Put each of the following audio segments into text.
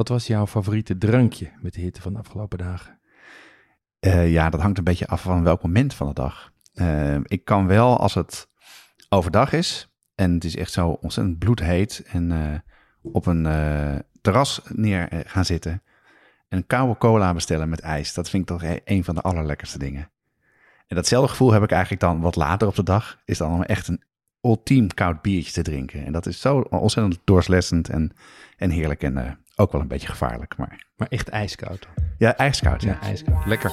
wat was jouw favoriete drankje met de hitte van de afgelopen dagen? Eh, ja, dat hangt een beetje af van welk moment van de dag. Eh, ik kan wel als het overdag is en het is echt zo ontzettend bloedheet en eh, op een terras neer gaan zitten en een koude cola bestellen met ijs. Dat vind ik toch e-, een van de allerlekkerste dingen. En datzelfde gevoel heb ik eigenlijk dan wat later op de dag. Is dan om echt een ultiem koud biertje te drinken. En dat is zo ontzettend doorslessend en, en heerlijk. En ook wel een beetje gevaarlijk. Maar, maar echt ijskoud? Ja, ijskoud. Ja, ja ijskoud. Lekker.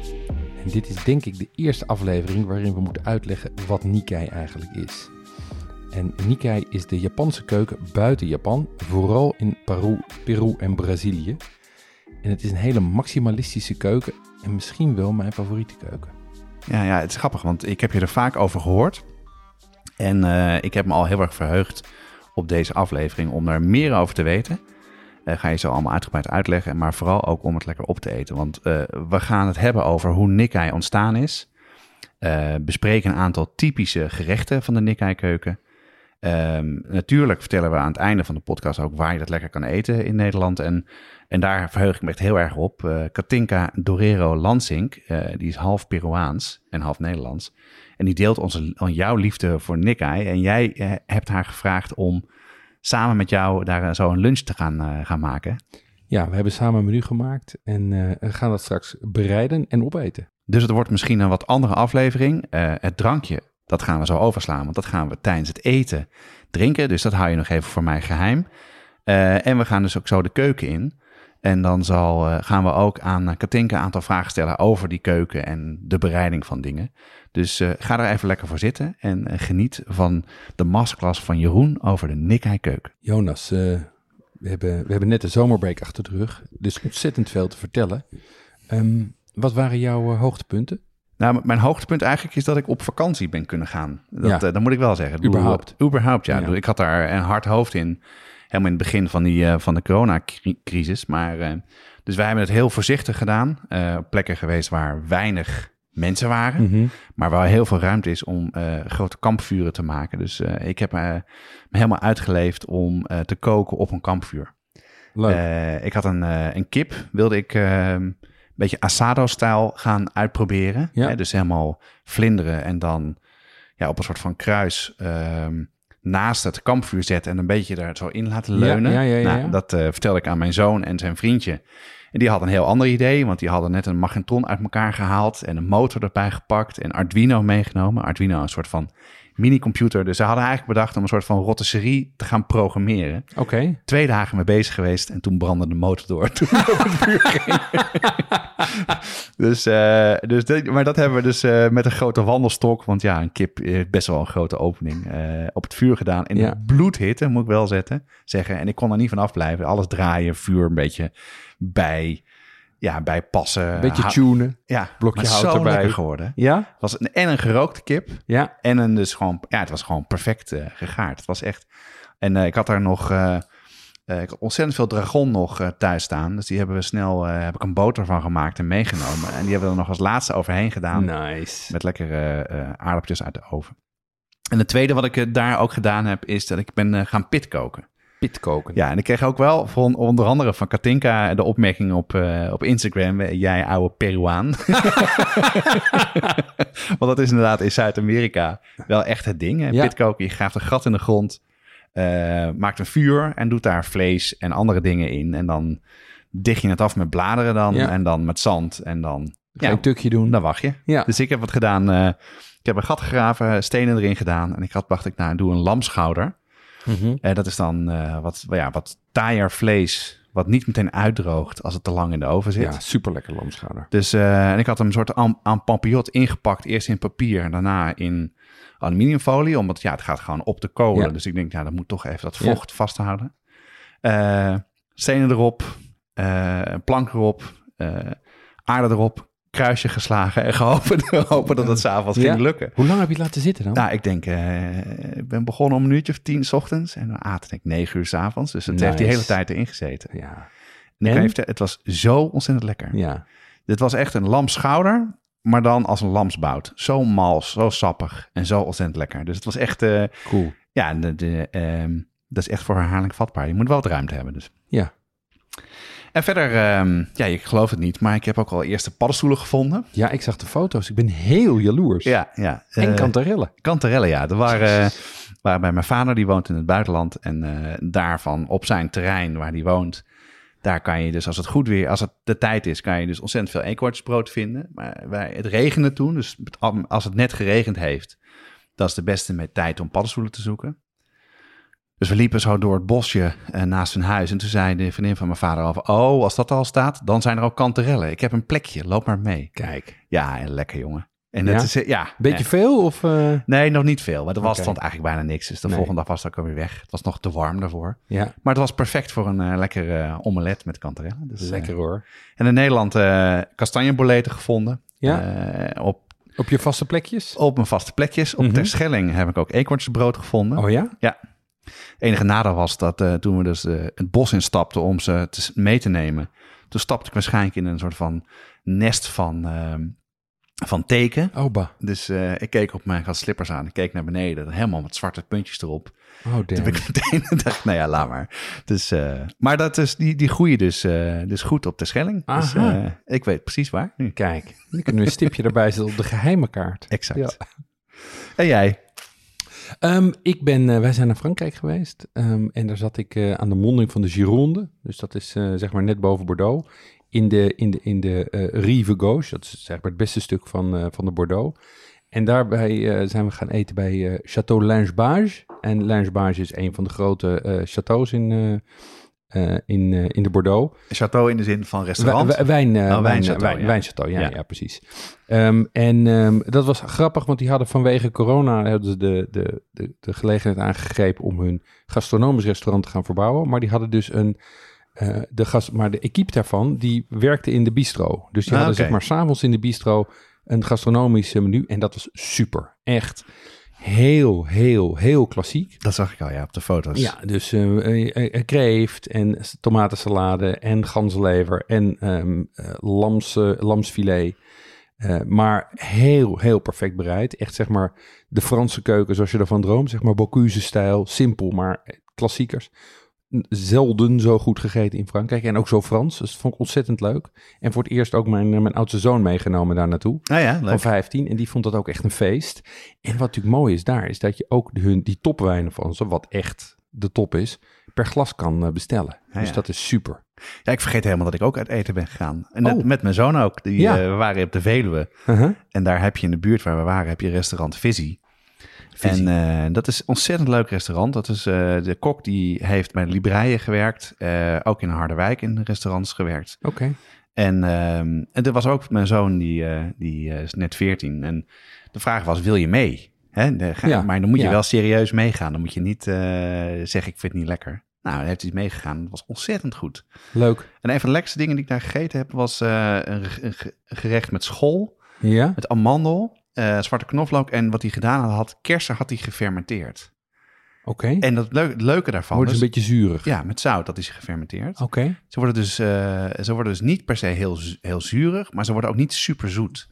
En dit is denk ik de eerste aflevering waarin we moeten uitleggen wat Nikkei eigenlijk is. En Nikkei is de Japanse keuken buiten Japan, vooral in Peru, Peru en Brazilië. En het is een hele maximalistische keuken en misschien wel mijn favoriete keuken. Ja, ja, het is grappig, want ik heb je er vaak over gehoord. En uh, ik heb me al heel erg verheugd op deze aflevering om er meer over te weten. Uh, ga je zo allemaal uitgebreid uitleggen, maar vooral ook om het lekker op te eten. Want uh, we gaan het hebben over hoe Nikkei ontstaan is. Uh, bespreken een aantal typische gerechten van de Nikkei-keuken. Um, natuurlijk vertellen we aan het einde van de podcast ook waar je dat lekker kan eten in Nederland. En, en daar verheug ik me echt heel erg op. Katinka Dorero Lansink, die is half Peruaans en half Nederlands. En die deelt onze, jouw liefde voor Nikkei. En jij hebt haar gevraagd om samen met jou daar zo een lunch te gaan, uh, gaan maken. Ja, we hebben samen een menu gemaakt en uh, gaan dat straks bereiden en opeten. Dus het wordt misschien een wat andere aflevering. Uh, het drankje, dat gaan we zo overslaan, want dat gaan we tijdens het eten drinken. Dus dat hou je nog even voor mij geheim. en we gaan dus ook zo de keuken in. En dan zal, uh, gaan we ook aan Katinka een aantal vragen stellen over die keuken en de bereiding van dingen. Dus uh, ga er even lekker voor zitten en geniet van de masterclass van Jeroen over de Nikkei keuken. Jonas, we, hebben, we hebben net de zomerbreak achter de rug, dus ontzettend veel te vertellen. Um, wat waren jouw hoogtepunten? Nou, mijn hoogtepunt eigenlijk is dat ik op vakantie ben kunnen gaan. Dat, ja. dat moet ik wel zeggen. Überhaupt. Überhaupt, ja. ja. Ik had daar een hard hoofd in helemaal in het begin van, die, uh, van de coronacrisis. Maar, uh, dus wij hebben het heel voorzichtig gedaan. Uh, plekken geweest waar weinig mensen waren. Mm -hmm. Maar waar heel veel ruimte is om grote kampvuren te maken. Dus ik heb me helemaal uitgeleefd om te koken op een kampvuur. Leuk. ik had een, een kip, wilde ik een beetje asado-stijl gaan uitproberen. Ja. Hè, dus helemaal vlinderen en dan ja, op een soort van kruis ehm, naast het kampvuur zetten en een beetje daar zo in laten leunen. Ja, ja, ja, nou, dat uh, vertelde ik aan mijn zoon en zijn vriendje. En die hadden een heel ander idee, want die hadden net een magnetron uit elkaar gehaald en een motor erbij gepakt en Arduino meegenomen. Arduino een soort van minicomputer. Dus ze hadden eigenlijk bedacht om een soort van rotisserie te gaan programmeren. Oké. Okay. Twee dagen mee bezig geweest en toen brandde de motor door toen op het vuur ging. dus, uh, dus maar dat hebben we dus uh, met een grote wandelstok, want ja, een kip heeft best wel een grote opening, uh, op het vuur gedaan. In Ja. bloedhitte, moet ik wel zetten, zeggen. En ik kon er niet van afblijven. Alles draaien, vuur een beetje bij, ja, bij passen. Beetje tunen. ja, blokje hout zo erbij. geworden. Ja? Was een, en een gerookte kip. Ja. En een dus gewoon, ja, het was gewoon perfect eh, gegaard. Het was echt. En eh, ik had daar nog, eh, eh, ik had ontzettend veel dragon nog eh, thuis staan. Dus die hebben we snel, eh, heb ik een boter van gemaakt en meegenomen. En die hebben we er nog als laatste overheen gedaan. Nice. Met lekkere eh aardappeltjes uit de oven. En het tweede wat ik eh, daar ook gedaan heb, is dat ik ben eh, gaan pitkoken. pitkoken. Ja, en ik kreeg ook wel van onder andere van Katinka de opmerking op, eh, op Instagram. eh, Jij oude Peruaan. Want dat is inderdaad in Zuid-Amerika wel echt het ding. Hè? Ja. Pitkoken, je graaft een gat in de grond. Eh, maakt een vuur en doet daar vlees en andere dingen in. En dan dicht je het af met bladeren dan. Ja. En dan met zand. En dan, Ga je ja, een tukje doen. dan wacht je. Ja. Dus ik heb wat gedaan. eh, ik heb een gat gegraven, stenen erin gedaan. En ik had, dacht ik, nou, doe een lamschouder. Mhm. Eh, dat is dan wat, ja, wat taaier vlees, wat niet meteen uitdroogt als het te lang in de oven zit. Ja, super lekker lamschouder. Dus en ik had hem een soort aan, aan ingepakt. Eerst in papier en daarna in aluminiumfolie. Omdat ja, het gaat gewoon op de kolen. Ja. Dus ik denk, ja, dat moet toch even dat Ja. vocht vasthouden. Eh, stenen erop, een plank erop, eh, aarde erop, kruisje geslagen en gehopen, hopen dat het s'avonds Ja. ging lukken. Hoe lang heb je het laten zitten dan? Nou, ik denk, ik ben begonnen om een uurtje of tien 's ochtends en dan aten ik negen uur 's avonds. Dus het heeft die hele tijd erin gezeten. Ja. En vertellen, het was zo ontzettend lekker. Ja. Dit was echt een lamschouder, maar dan als een lamsbout. Zo mals, zo sappig en zo ontzettend lekker. Dus het was echt, eh, Cool. ja, de, de, ehm, dat is echt voor herhaling vatbaar. Je moet wel wat ruimte hebben dus. Ja. En verder, ehm, ja, je gelooft het niet, maar ik heb ook al eerste paddenstoelen gevonden. Ja, ik zag de foto's. Ik ben heel jaloers. Ja, ja. En eh, kantarellen. Kanterellen, ja. Er waren, eh, waren bij mijn vader, die woont in het buitenland. En eh, daarvan op zijn terrein waar hij woont, daar kan je dus als het goed weer, als het de tijd is, kan je dus ontzettend veel eekhoornsbrood vinden. Maar wij, het regende toen, dus als het net geregend heeft, dat is de beste met tijd om paddenstoelen te zoeken. Dus we liepen zo door het bosje eh, naast hun huis. En toen zei de vriendin van mijn vader al van, oh, als dat al staat, dan zijn er ook kanterellen. Ik heb een plekje, loop maar mee. Kijk. Ja, en lekker jongen. En Ja? dat is, eh, ja. Beetje veel of... eh, Nee, nog niet veel. Maar er was stond eigenlijk bijna niks. Dus de Nee. volgende dag was het ook alweer weg. Het was nog te warm daarvoor. Ja, Maar het was perfect voor een lekker eh, omelet met kanterellen. Dus, lekker hoor. en in Nederland kastanjeboleten gevonden. Ja? Op, Op je vaste plekjes? op mijn vaste plekjes. Op Mhm. Terschelling heb ik ook eekhoornsbrood gevonden. Oh ja? enige nadeel was dat toen we dus het bos instapten om ze te, mee te nemen. Toen stapte ik waarschijnlijk in een soort van nest van, ehm, van teken. Bah. Dus eh, ik keek op mijn, ik had slippers aan, ik keek naar beneden, helemaal met zwarte puntjes erop. Oh, Toen damn. ben ik meteen dacht, nou ja, laat maar. Dus, eh, maar dat is, die, die groeien dus, eh, dus goed op de Schelling. Dus ik weet precies waar nu. Kijk, dan kunnen we een stipje erbij zetten op de geheime kaart. Exact. Ja. En jij? Ehm, ik ben, wij zijn naar Frankrijk geweest ehm, en daar zat ik aan de monding van de Gironde. Dus dat is zeg maar net boven Bordeaux. In de, in de, in de eh, Rive Gauche, dat is zeg maar het beste stuk van, eh, van de Bordeaux. En daarbij eh, zijn we gaan eten bij Château Langebage. En Langebage is een van de grote châteaux in, in, in de Bordeaux. Château in de zin van restaurant? Wij- Wijn, Oh, wijn, wijnchâteau, wijn, ja. wijnchâteau, ja, Ja. ja. precies. Ehm, en ehm, dat was grappig, want die hadden vanwege corona hadden de, de, de, de gelegenheid aangegrepen om hun gastronomisch restaurant te gaan verbouwen. Maar die hadden dus een, eh, de gast, maar de equipe daarvan, die werkte in de bistro. Dus die Ah, hadden zeg maar s'avonds in de bistro een gastronomisch menu. En dat was super, echt heel, heel, heel klassiek. Dat zag ik al, ja, op de foto's. Ja, dus eh, eh, kreeft en tomatensalade en ganzenlever en ehm, eh, lams, lamsfilet. Maar heel, heel perfect bereid. Echt zeg maar de Franse keuken zoals je ervan droomt. Zeg maar Bocuse-stijl. Simpel, maar klassiekers. Zelden zo goed gegeten in Frankrijk. En ook zo Frans. Dus dat vond ik ontzettend leuk. En voor het eerst ook mijn, mijn oudste zoon meegenomen daar naartoe Nou ja, van leuk. 15. En die vond dat ook echt een feest. En wat natuurlijk mooi is daar, is dat je ook hun, die topwijnen van ze, wat echt de top is, per glas kan eh, bestellen. dus ja. dat is super. Ja, ik vergeet helemaal dat ik ook uit eten ben gegaan. En Oh. met mijn zoon ook. Die, Ja. eh, we waren op de Veluwe. Uh-huh. En daar heb je in de buurt waar we waren, heb je restaurant Vizzy. En eh, dat is een ontzettend leuk restaurant. Dat is eh, de kok die heeft bij de Libreien gewerkt. eh, ook in Harderwijk in restaurants gewerkt. Oké. En, ehm, en er was ook mijn zoon, die, die is net 14. En de vraag was, wil je mee? Hè? De- ga- Ja, maar dan moet je ja. wel serieus meegaan. Dan moet je niet zeggen, ik vind het niet lekker. Nou, hij heeft hij meegegaan. Het was ontzettend goed. Leuk. En een van de lekkerste dingen die ik daar gegeten heb, was een, een gerecht met school. Ja? Met amandel, eh, zwarte knoflook en wat hij gedaan had, had kersen had hij gefermenteerd. Oké. En dat het leuke daarvan Wordt het is, een beetje zuurig. ja, met zout, dat is gefermenteerd. Oké. Ze, worden dus, eh, ze worden dus niet per se heel, heel zuurig, maar ze worden ook niet super zoet.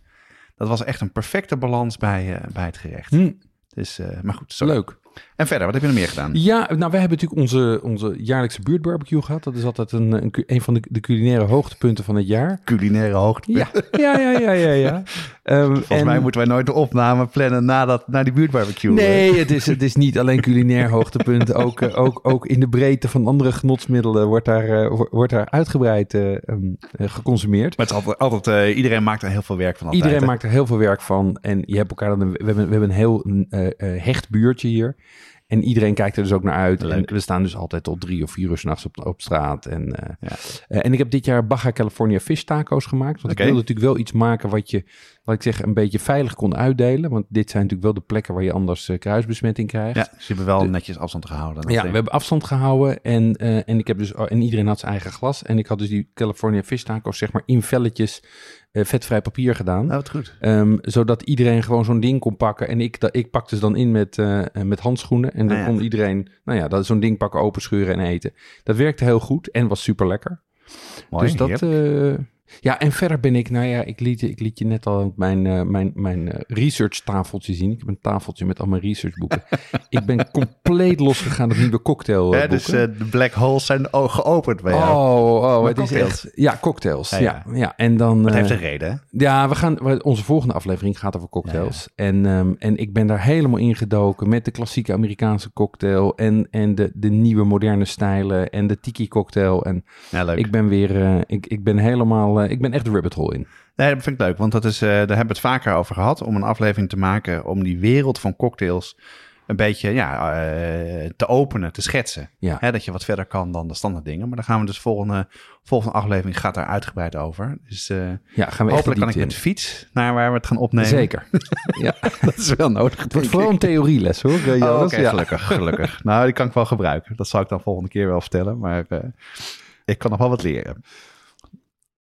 Dat was echt een perfecte balans bij, eh, bij het gerecht. Hm, Dus, maar goed, sorry. leuk. En verder, wat heb je nog meer gedaan? Ja, nou, wij hebben natuurlijk onze, onze jaarlijkse buurtbarbecue gehad. Dat is altijd een, een, een van de, de culinaire hoogtepunten van het jaar. Culinaire hoogte. Ja, ja, ja, ja, ja. ja. Ehm, Volgens en- mij moeten wij nooit de opname plannen nadat, na die buurtbarbecue. Nee, het is, het is niet alleen culinair hoogtepunt. Ook, eh, ook, ook in de breedte van andere genotsmiddelen wordt daar, eh, wo- wordt daar uitgebreid eh, ehm, eh, geconsumeerd. Maar het is altijd, altijd iedereen maakt er heel veel werk van altijd. Iedereen hè? maakt er heel veel werk van. En je hebt elkaar dan een, we, hebben, we hebben een heel hecht buurtje hier. En iedereen kijkt er dus ook naar uit. Leuk. En we staan dus altijd tot drie of vier uur s'nachts op, op straat. En, eh, Ja. eh, en ik heb dit jaar Baja California fish taco's gemaakt. Want ik wilde natuurlijk wel iets maken wat je, wat ik zeg, een beetje veilig kon uitdelen. Want dit zijn natuurlijk wel de plekken waar je anders eh, kruisbesmetting krijgt. Ja, ze hebben wel De- netjes afstand gehouden. Ja, we hebben afstand gehouden en, en, ik heb dus, en iedereen had zijn eigen glas. En ik had dus die California fish tacos zeg maar in velletjes eh, vetvrij papier gedaan. Nou, wat goed. Ehm, zodat iedereen gewoon zo'n ding kon pakken. En ik, dat, ik pakte ze dan in met, eh, met handschoenen. En dan Ah, ja. kon iedereen nou ja, dat, zo'n ding pakken, openscheuren en eten. Dat werkte heel goed en was super lekker. Mooi. dus dat... eh, ja, en verder ben ik, nou ja, ik liet, ik liet je net al mijn, eh, mijn, mijn eh, research tafeltje zien. Ik heb een tafeltje met al mijn researchboeken. ik ben compleet losgegaan op nieuwe cocktail Ja, dus eh, de black holes zijn geopend bij jou. Oh, oh, het is echt... Ja, cocktails. Ja, Ja, ja. ja. En dan... Dat heeft een reden, hè? ja, we gaan, onze volgende aflevering gaat over cocktails. En, ehm, en ik ben daar helemaal ingedoken met de klassieke Amerikaanse cocktail en, en de, de nieuwe moderne stijlen en de tiki cocktail. En ik ben weer, ik, ik ben helemaal, eh, ik ben echt de rabbit hole in. Nee, dat vind ik leuk, want dat is, eh, daar hebben we het vaker over gehad. Om een aflevering te maken om die wereld van cocktails een beetje ja, eh, te openen, te schetsen. Ja. Hè, dat je wat verder kan dan de standaard dingen. Maar daar gaan we dus volgende, volgende aflevering gaat daar uitgebreid over. Dus Ja, gaan we hopelijk kan ik met de fiets naar waar we het gaan opnemen. Zeker. ja. Dat is wel nodig. Het wordt vooral een theorieles hoor. Oh, Ja. gelukkig, gelukkig. nou, die kan ik wel gebruiken. Dat zal ik dan volgende keer wel vertellen. Maar ik kan nog wel wat leren.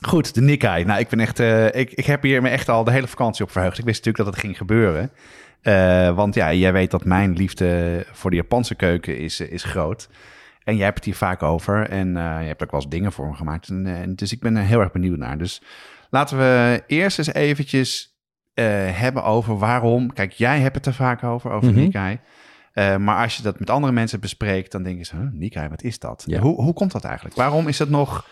Goed, de Nikkei. Nou, ik ben echt, eh, ik, ik heb hier me echt al de hele vakantie op verheugd. Ik wist natuurlijk dat het ging gebeuren. Eh, want ja, jij weet dat mijn liefde voor de Japanse keuken is, eh, is groot. En jij hebt het hier vaak over. En je hebt ook wel eens dingen voor me gemaakt. En, dus ik ben er heel erg benieuwd naar. Dus laten we eerst eens eventjes hebben over waarom... Kijk, jij hebt het er vaak over, over Mhm. Nikkei. Maar als je dat met andere mensen bespreekt, dan denken ze... Huh, Nikkei, wat is dat? Ja. Hoe, hoe komt dat eigenlijk? Waarom is het nog...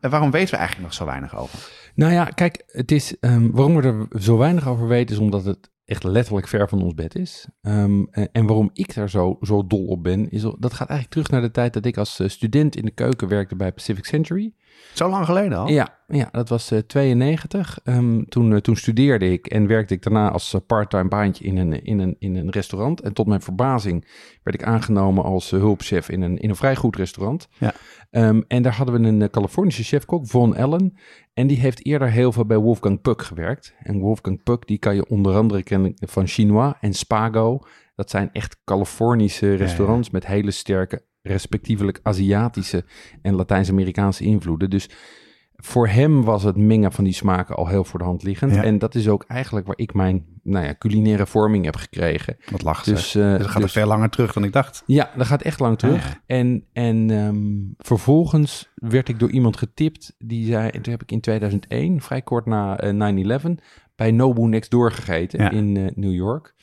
eh, waarom weten we eigenlijk nog zo weinig over? Nou ja, kijk, het is, ehm, waarom we er zo weinig over weten, is omdat het echt letterlijk ver van ons bed is. Ehm, en, waarom ik daar zo, zo dol op ben, is dat gaat eigenlijk terug naar de tijd dat ik als eh, student in de keuken werkte bij Pacific Century. Zo lang geleden al? Ja, ja, dat was eh 92. Ehm, toen, eh, toen studeerde ik en werkte ik daarna als eh, part-time baantje in een, in, een, in een restaurant. En tot mijn verbazing werd ik aangenomen als eh, hulpchef in een, in een vrij goed restaurant. Ja. Ehm, en daar hadden we een eh, Californische chefkok, Von Allen. En die heeft eerder heel veel bij Wolfgang Puck gewerkt. En Wolfgang Puck, die kan je onder andere kennen van Chinois en Spago. Dat zijn echt Californische restaurants met hele sterke, respectievelijk Aziatische en Latijns-Amerikaanse invloeden. Dus voor hem was het mengen van die smaken al heel voor de hand liggend. Ja. En dat is ook eigenlijk waar ik mijn nou ja, culinaire vorming heb gekregen. Wat lacht Dus, dus, eh, dat gaat er dus- veel langer terug dan ik dacht. Ja, dat gaat echt lang terug. Ja. En, en ehm, vervolgens werd ik door iemand getipt. Die zei, en toen heb ik in 2001, vrij kort na eh, 9-11, bij Nobu Next Door gegeten Ja. in eh, New York.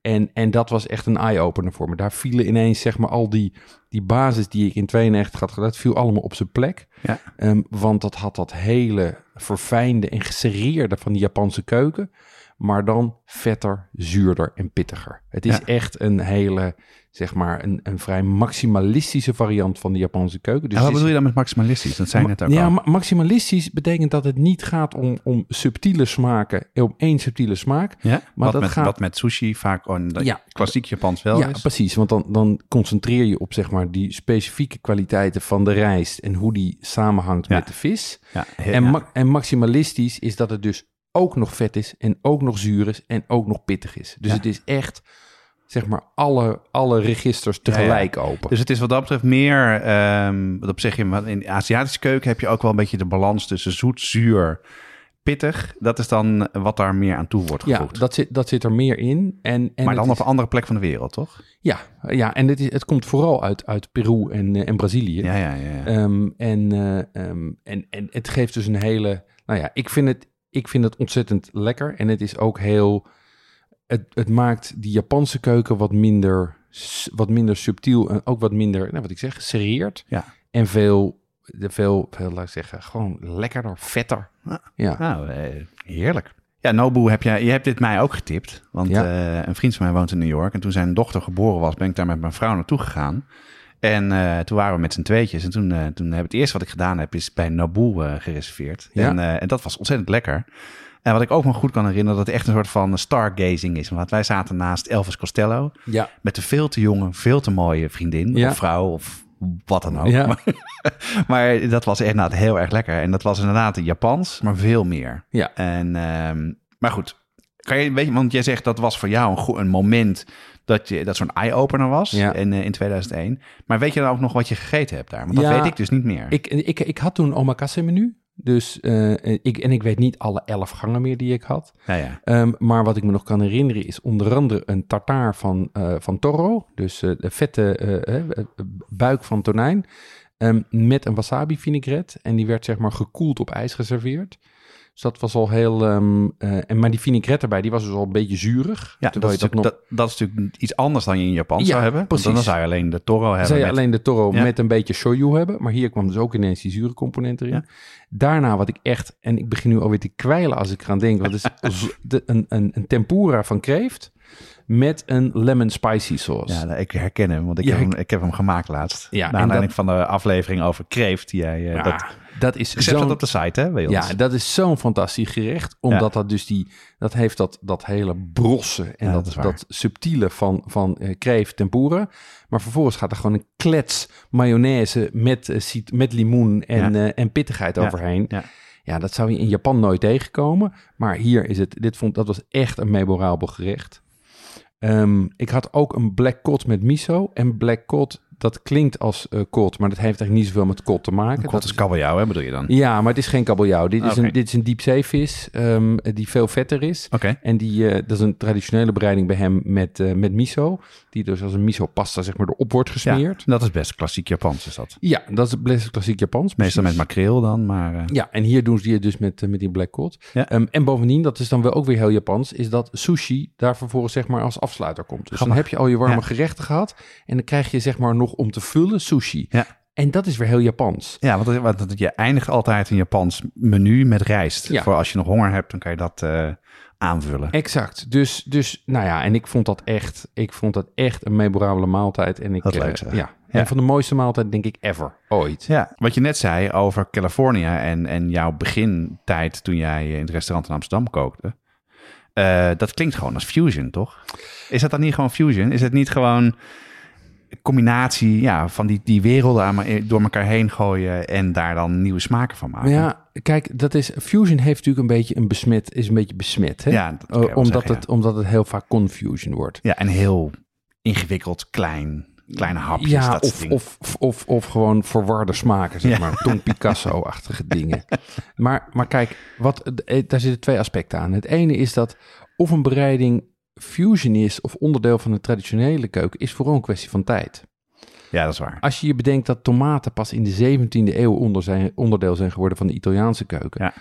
En, en dat was echt een eye-opener voor me. Daar vielen ineens, zeg maar, al die, die basis die ik in 92 had gedaan, dat viel allemaal op zijn plek. Ja. Ehm, want dat had dat hele verfijnde en geserreerde van die Japanse keuken. maar dan vetter, zuurder en pittiger. Het is Ja. echt een hele, zeg maar, een, een vrij maximalistische variant van de Japanse keuken. Dus en wat bedoel je dan met maximalistisch? Dat zei je net ook ja, al. ma- maximalistisch betekent dat het niet gaat om, om subtiele smaken, om één subtiele smaak. Ja? wat, dat met, gaat- wat met sushi vaak dat Ja. klassiek Japans wel ja, is. precies. Want dan, dan concentreer je op zeg maar die specifieke kwaliteiten van de rijst en hoe die samenhangt Ja. met de vis. Ja, En, ma- en maximalistisch is dat het dus ook nog vet is en ook nog zuur is en ook nog pittig is. Dus het is echt, zeg maar, alle, alle registers tegelijk open. Dus het is wat dat betreft meer, ehm, wat op zeg je, maar in de Aziatische keuken heb je ook wel een beetje de balans tussen zoet, zuur, pittig. Dat is dan wat daar meer aan toe wordt ja, gevoegd. dat zit, dat zit er meer in. En, en maar dan is- op een andere plek van de wereld, toch? Ja, ja en het, is, het komt vooral uit, uit Peru en, eh, en Brazilië. Ja, ja, ja. ja. Ehm, en, eh, ehm, en, en het geeft dus een hele. Nou ja, ik vind het, ik vind het ontzettend lekker. En het is ook heel. Het, het maakt die Japanse keuken wat minder, wat minder subtiel en ook wat minder, nou, wat ik zeg, geserreerd. Ja. En veel, veel, veel, laat ik zeggen, gewoon lekkerder, vetter. Ja. Ja. Nou, eh, heerlijk. Ja, Nobu, heb jij, je hebt dit mij ook getipt. Want Ja. eh, een vriend van mij woont in New York. En toen zijn dochter geboren was, ben ik daar met mijn vrouw naartoe gegaan. En eh, toen waren we met z'n tweetjes. En toen, eh, toen heb het eerste wat ik gedaan heb, is bij Nobu gereserveerd. Ja. En, en dat was ontzettend lekker. En wat ik ook me goed kan herinneren, dat het echt een soort van stargazing is. Want wij zaten naast Elvis Costello Ja. met een veel te jonge, veel te mooie vriendin Ja. of vrouw of wat dan ook. Ja. Maar, maar dat was inderdaad heel erg lekker. En dat was inderdaad Japans, maar veel meer. Ja. En, ehm, maar goed, kan je, weet je, want jij zegt dat was voor jou een, goed, een moment dat, je, dat zo'n eye-opener was Ja. in, eh, in 2001. Maar weet je dan ook nog wat je gegeten hebt daar? Want dat Ja, weet ik dus niet meer. Ik, ik, ik had toen een omakase menu. Dus, eh, ik, en ik weet niet alle elf gangen meer die ik had. ja, ja. Ehm, maar wat ik me nog kan herinneren is onder andere een tartaar van, eh, van toro. Dus eh, de vette buik van tonijn. ehm, met een wasabi vinaigrette. En die werd zeg maar gekoeld op ijs geserveerd. Dus dat was al heel... ehm, eh, en, maar die vinaigrette erbij, die was dus al een beetje zuurig. Ja, dat is, dat nog... dat, dat is natuurlijk iets anders dan je in Japan Ja, zou hebben. Want precies. dan zou je alleen de toro hebben. Zou je met- alleen de toro Ja. met een beetje shoyu hebben. Maar hier kwam dus ook ineens die zure component erin. Ja. Daarna wat ik echt... En ik begin nu alweer te kwijlen als ik eraan denk. Het is de- een, een, een tempura van kreeft met een lemon spicy sauce. Ja, ik herken hem, want ik, Ja, heb, hem, ik- heb hem gemaakt laatst. Ja, Naar aanleiding dat- van de aflevering over kreeft. Die jij, eh, Ja, dat dat is staat zo'n... op de site, hè, bij ons. Ja, dat is zo'n fantastisch gerecht. Omdat dat dus die... Dat heeft dat, dat hele brosse en Ja, dat dat, dat subtiele van, van eh, kreeft tempura. Maar vervolgens gaat er gewoon een klets mayonaise met, eh, met limoen en, Ja. eh, en pittigheid overheen. ja. Ja, dat zou je in Japan nooit tegenkomen. Maar hier is het, dit vond, dat was echt een memorabel gerecht. Ehm, ik had ook een black cod met miso. En black cod, dat klinkt als eh cod, maar dat heeft eigenlijk niet zoveel met cod te maken. Kot Dat is kabeljauw, hè, bedoel je dan? ja, maar het is geen kabeljauw. Dit is, een, dit is een diepzeevis ehm, die veel vetter is. Oké. En die, eh, dat is een traditionele bereiding bij hem met, eh, met miso. Die dus als een miso pasta zeg maar erop wordt Ja, gesmeerd. dat is best klassiek Japans, is dat. Ja, dat is best klassiek Japans. Meestal met makreel dan, maar... Ja, en hier doen ze die dus met, met die black cod. Ja. Ehm, en bovendien, dat is dan wel ook weer heel Japans, is dat sushi daar vervolgens zeg maar als afsluiter komt. Dus dan heb je al je warme Ja. gerechten gehad en dan krijg je zeg maar nog om te vullen sushi. Ja. En dat is weer heel Japans. Ja, want, want, want je eindigt altijd een Japans menu met rijst. Ja. Voor als je nog honger hebt, dan kan je dat eh, aanvullen. Exact. Dus, dus, nou ja, en ik vond dat echt, ik vond dat echt een memorabele maaltijd. En ik, Wat eh, leuk, zeg. ja, Ja. een van de mooiste maaltijden denk ik ever, ooit. Ja, wat je net zei over California en, en jouw begintijd toen jij in het restaurant in Amsterdam kookte. eh, dat klinkt gewoon als fusion, toch? Is dat dan niet gewoon fusion? Is het niet gewoon combinatie ja, van die, die werelden aan, me- door elkaar heen gooien en daar dan nieuwe smaken van maken? Ja, kijk, dat is, fusion heeft natuurlijk een beetje een besmet, is een beetje besmet, hè? Ja, dat Eh, omdat, zeggen, het, omdat het heel vaak confusion wordt. Ja, en heel ingewikkeld, klein, kleine hapjes. ja, dat of, of, of, of gewoon verwarde smaken, zeg Ja. maar. Tom Picasso-achtige dingen. Maar, maar kijk, wat, eh, daar zitten twee aspecten aan. Het ene is dat of een bereiding fusion is of onderdeel van de traditionele keuken, is vooral een kwestie van tijd. Ja, dat is waar. Als je je bedenkt dat tomaten pas in de 17e eeuw onder zijn, onderdeel zijn geworden van de Italiaanse keuken. Ja.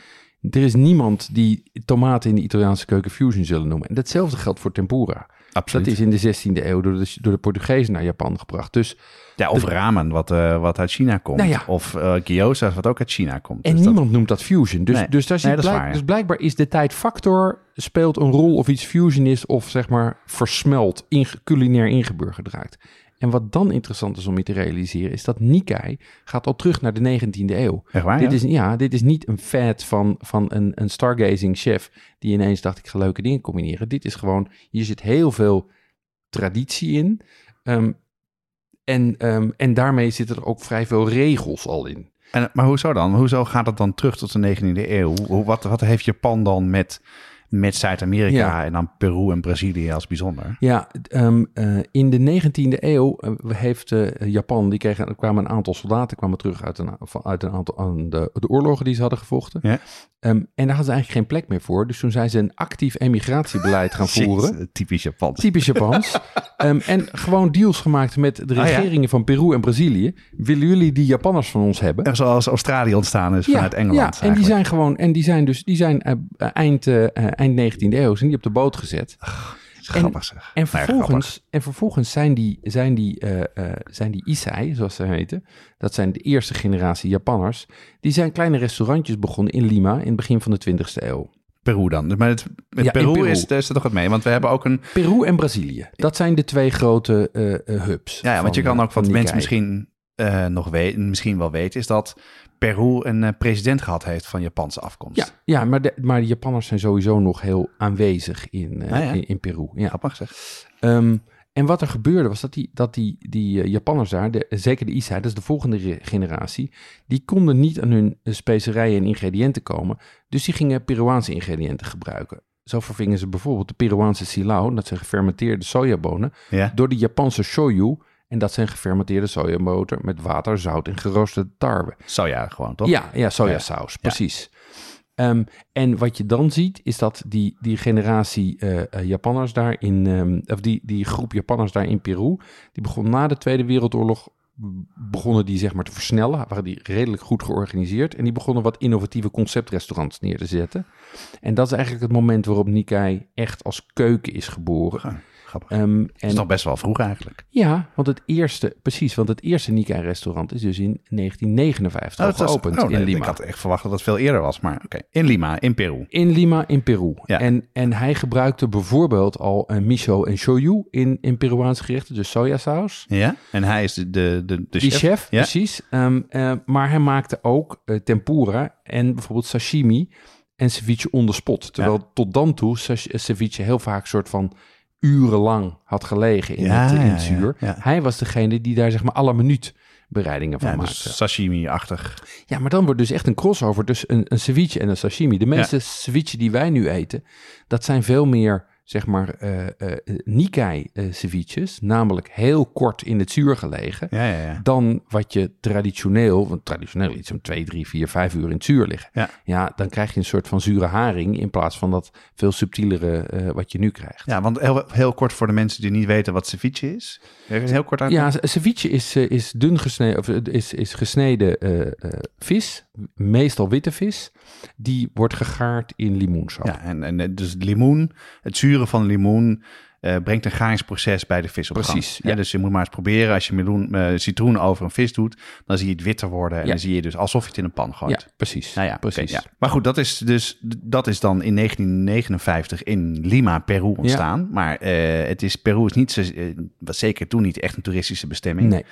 Er is niemand die tomaten in de Italiaanse keuken fusion zullen noemen. En datzelfde geldt voor tempura. Absoluut. Dat is in de 16e eeuw door de, door de Portugezen naar Japan gebracht. Dus, Ja, of ramen, wat, eh, wat uit China komt. Nou ja. Of eh gyoza's, wat ook uit China komt. en Dus dat- niemand noemt dat fusion. Dus, Nee. dus, daar Nee, is blijk- waar, ja. dus blijkbaar is de tijdfactor speelt een rol of iets fusion is of zeg maar versmelt, inge- culinair ingeburgerd raakt. En wat dan interessant is om je te realiseren, is dat Nikkei gaat al terug naar de 19e eeuw. Echt waar, dit, ja? is, ja, dit is niet een fad van, van een, een stargazing chef die ineens dacht ik ga leuke dingen combineren. Dit is gewoon, hier zit heel veel traditie in. Ehm, en, ehm, en daarmee zitten er ook vrij veel regels al in. En, maar hoezo dan? Hoezo gaat het dan terug tot de 19e eeuw? Hoe, wat, wat heeft Japan dan met, met Zuid-Amerika Ja. en dan Peru en Brazilië als bijzonder? Ja, ehm, eh, in de 19e eeuw eh, heeft eh, Japan, die kregen, kwamen een aantal soldaten kwamen terug uit een, uit een aantal aan de, de oorlogen die ze hadden gevochten. Ja. Ehm, en daar hadden ze eigenlijk geen plek meer voor. Dus toen zijn ze een actief emigratiebeleid gaan voeren. Typisch Japan. Typisch Japans. Ehm, en gewoon deals gemaakt met de Ah, ja. regeringen van Peru en Brazilië. Willen jullie die Japanners van ons hebben? Echt Zoals Australië ontstaan is vanuit Engeland. Ja, en die zijn gewoon, en die zijn dus, die zijn eh, eind, eh, eh, eind 19e eeuw, zijn die op de boot gezet. Grappig zeg. En Nou ja, vervolgens, en vervolgens zijn die, zijn, die, eh, eh, zijn die Isai, zoals ze heten, dat zijn de eerste generatie Japanners, die zijn kleine restaurantjes begonnen in Lima in het begin van de 20e eeuw. Peru dan. Maar het, met Ja, Peru, Peru. Is, daar er toch wat mee. Want we hebben ook een... Peru en Brazilië, dat zijn de twee grote eh, eh, hubs. Ja, ja, want je kan eh, ook, van wat mensen misschien nog weten, misschien wel weten, is dat Peru een president gehad heeft van Japanse afkomst. Ja, ja maar, de, maar de Japanners zijn sowieso nog heel aanwezig in, Ja, ja. in, in Peru. Ja. Grappig zeg. Ehm, en wat er gebeurde was dat die, dat die, die eh, Japanners daar, de, zeker de Isai, dat is de volgende generatie, die konden niet aan hun eh, specerijen en ingrediënten komen. Dus die gingen Peruaanse ingrediënten gebruiken. Zo vervingen ze bijvoorbeeld de Peruaanse silao, dat zijn gefermenteerde sojabonen, Ja. door de Japanse shoyu. En dat zijn gefermenteerde sojaboter met water, zout en geroosterde tarwe. Soja gewoon, toch? Ja, ja sojasaus, precies. Ehm, en wat je dan ziet, is dat die, die generatie eh, eh, Japanners daar in, ehm, of die, die groep Japanners daar in Peru, die begon na de Tweede Wereldoorlog, begonnen die zeg maar te versnellen, waren die redelijk goed georganiseerd en die begonnen wat innovatieve conceptrestaurants neer te zetten. En dat is eigenlijk het moment waarop Nikkei echt als keuken is geboren. Grappig. Ehm, Dat is en nog best wel vroeg eigenlijk. ja, want het eerste, precies, want het eerste Nikkei-restaurant is dus in 1959 al dat was- geopend oh, nee, in Lima. Ik had echt verwacht dat het veel eerder was, maar oké. In Lima, in Peru. In Lima, in Peru. Ja. En, en hij gebruikte bijvoorbeeld al een miso en shoyu in, in Peruaanse gerechten, dus sojasaus. Ja? En hij is de, de, de, de Die chef. chef, Ja? precies. Ehm, eh, maar hij maakte ook eh, tempura en bijvoorbeeld sashimi en ceviche on the spot. Terwijl tot dan toe ceviche heel vaak soort van urenlang had gelegen in, Ja, het, in het zuur. ja. Hij was degene die daar zeg maar alle minuut bereidingen van Ja, maakte. dus sashimi-achtig. Ja, maar dan wordt dus echt een crossover tussen een, een ceviche en een sashimi. De meeste ceviche die wij nu eten, dat zijn veel meer, zeg maar, eh eh Nikkei eh, ceviches. Namelijk heel kort in het zuur gelegen. Ja, ja, ja. Dan wat je traditioneel, want traditioneel iets om 2, 3, 4, 5 uur in het zuur liggen. Ja. dan krijg je een soort van zure haring in plaats van dat veel subtielere eh, wat je nu krijgt. Ja, want heel, heel kort voor de mensen die niet weten wat ceviche is. Even heel kort uit. Ja, ce- ceviche is, eh, is dun gesneden, of eh, is, is gesneden eh, eh, vis, meestal witte vis. Die wordt gegaard in limoensap. Ja, en, en eh, dus limoen, het zuren van limoen eh, brengt een garingsproces bij de vis op Precies, gang. Ja, ja. dus je moet maar eens proberen, als je meloen, eh, citroen over een vis doet, dan zie je het witter worden. En Ja. dan zie je dus alsof je het in een pan gooit. Ja, precies. Nou ja, precies. ja. Maar goed, dat is dus dat is dan in 1959 in Lima, Peru ontstaan. Maar het is, Peru is niet was zeker toen niet echt een toeristische bestemming. Nee.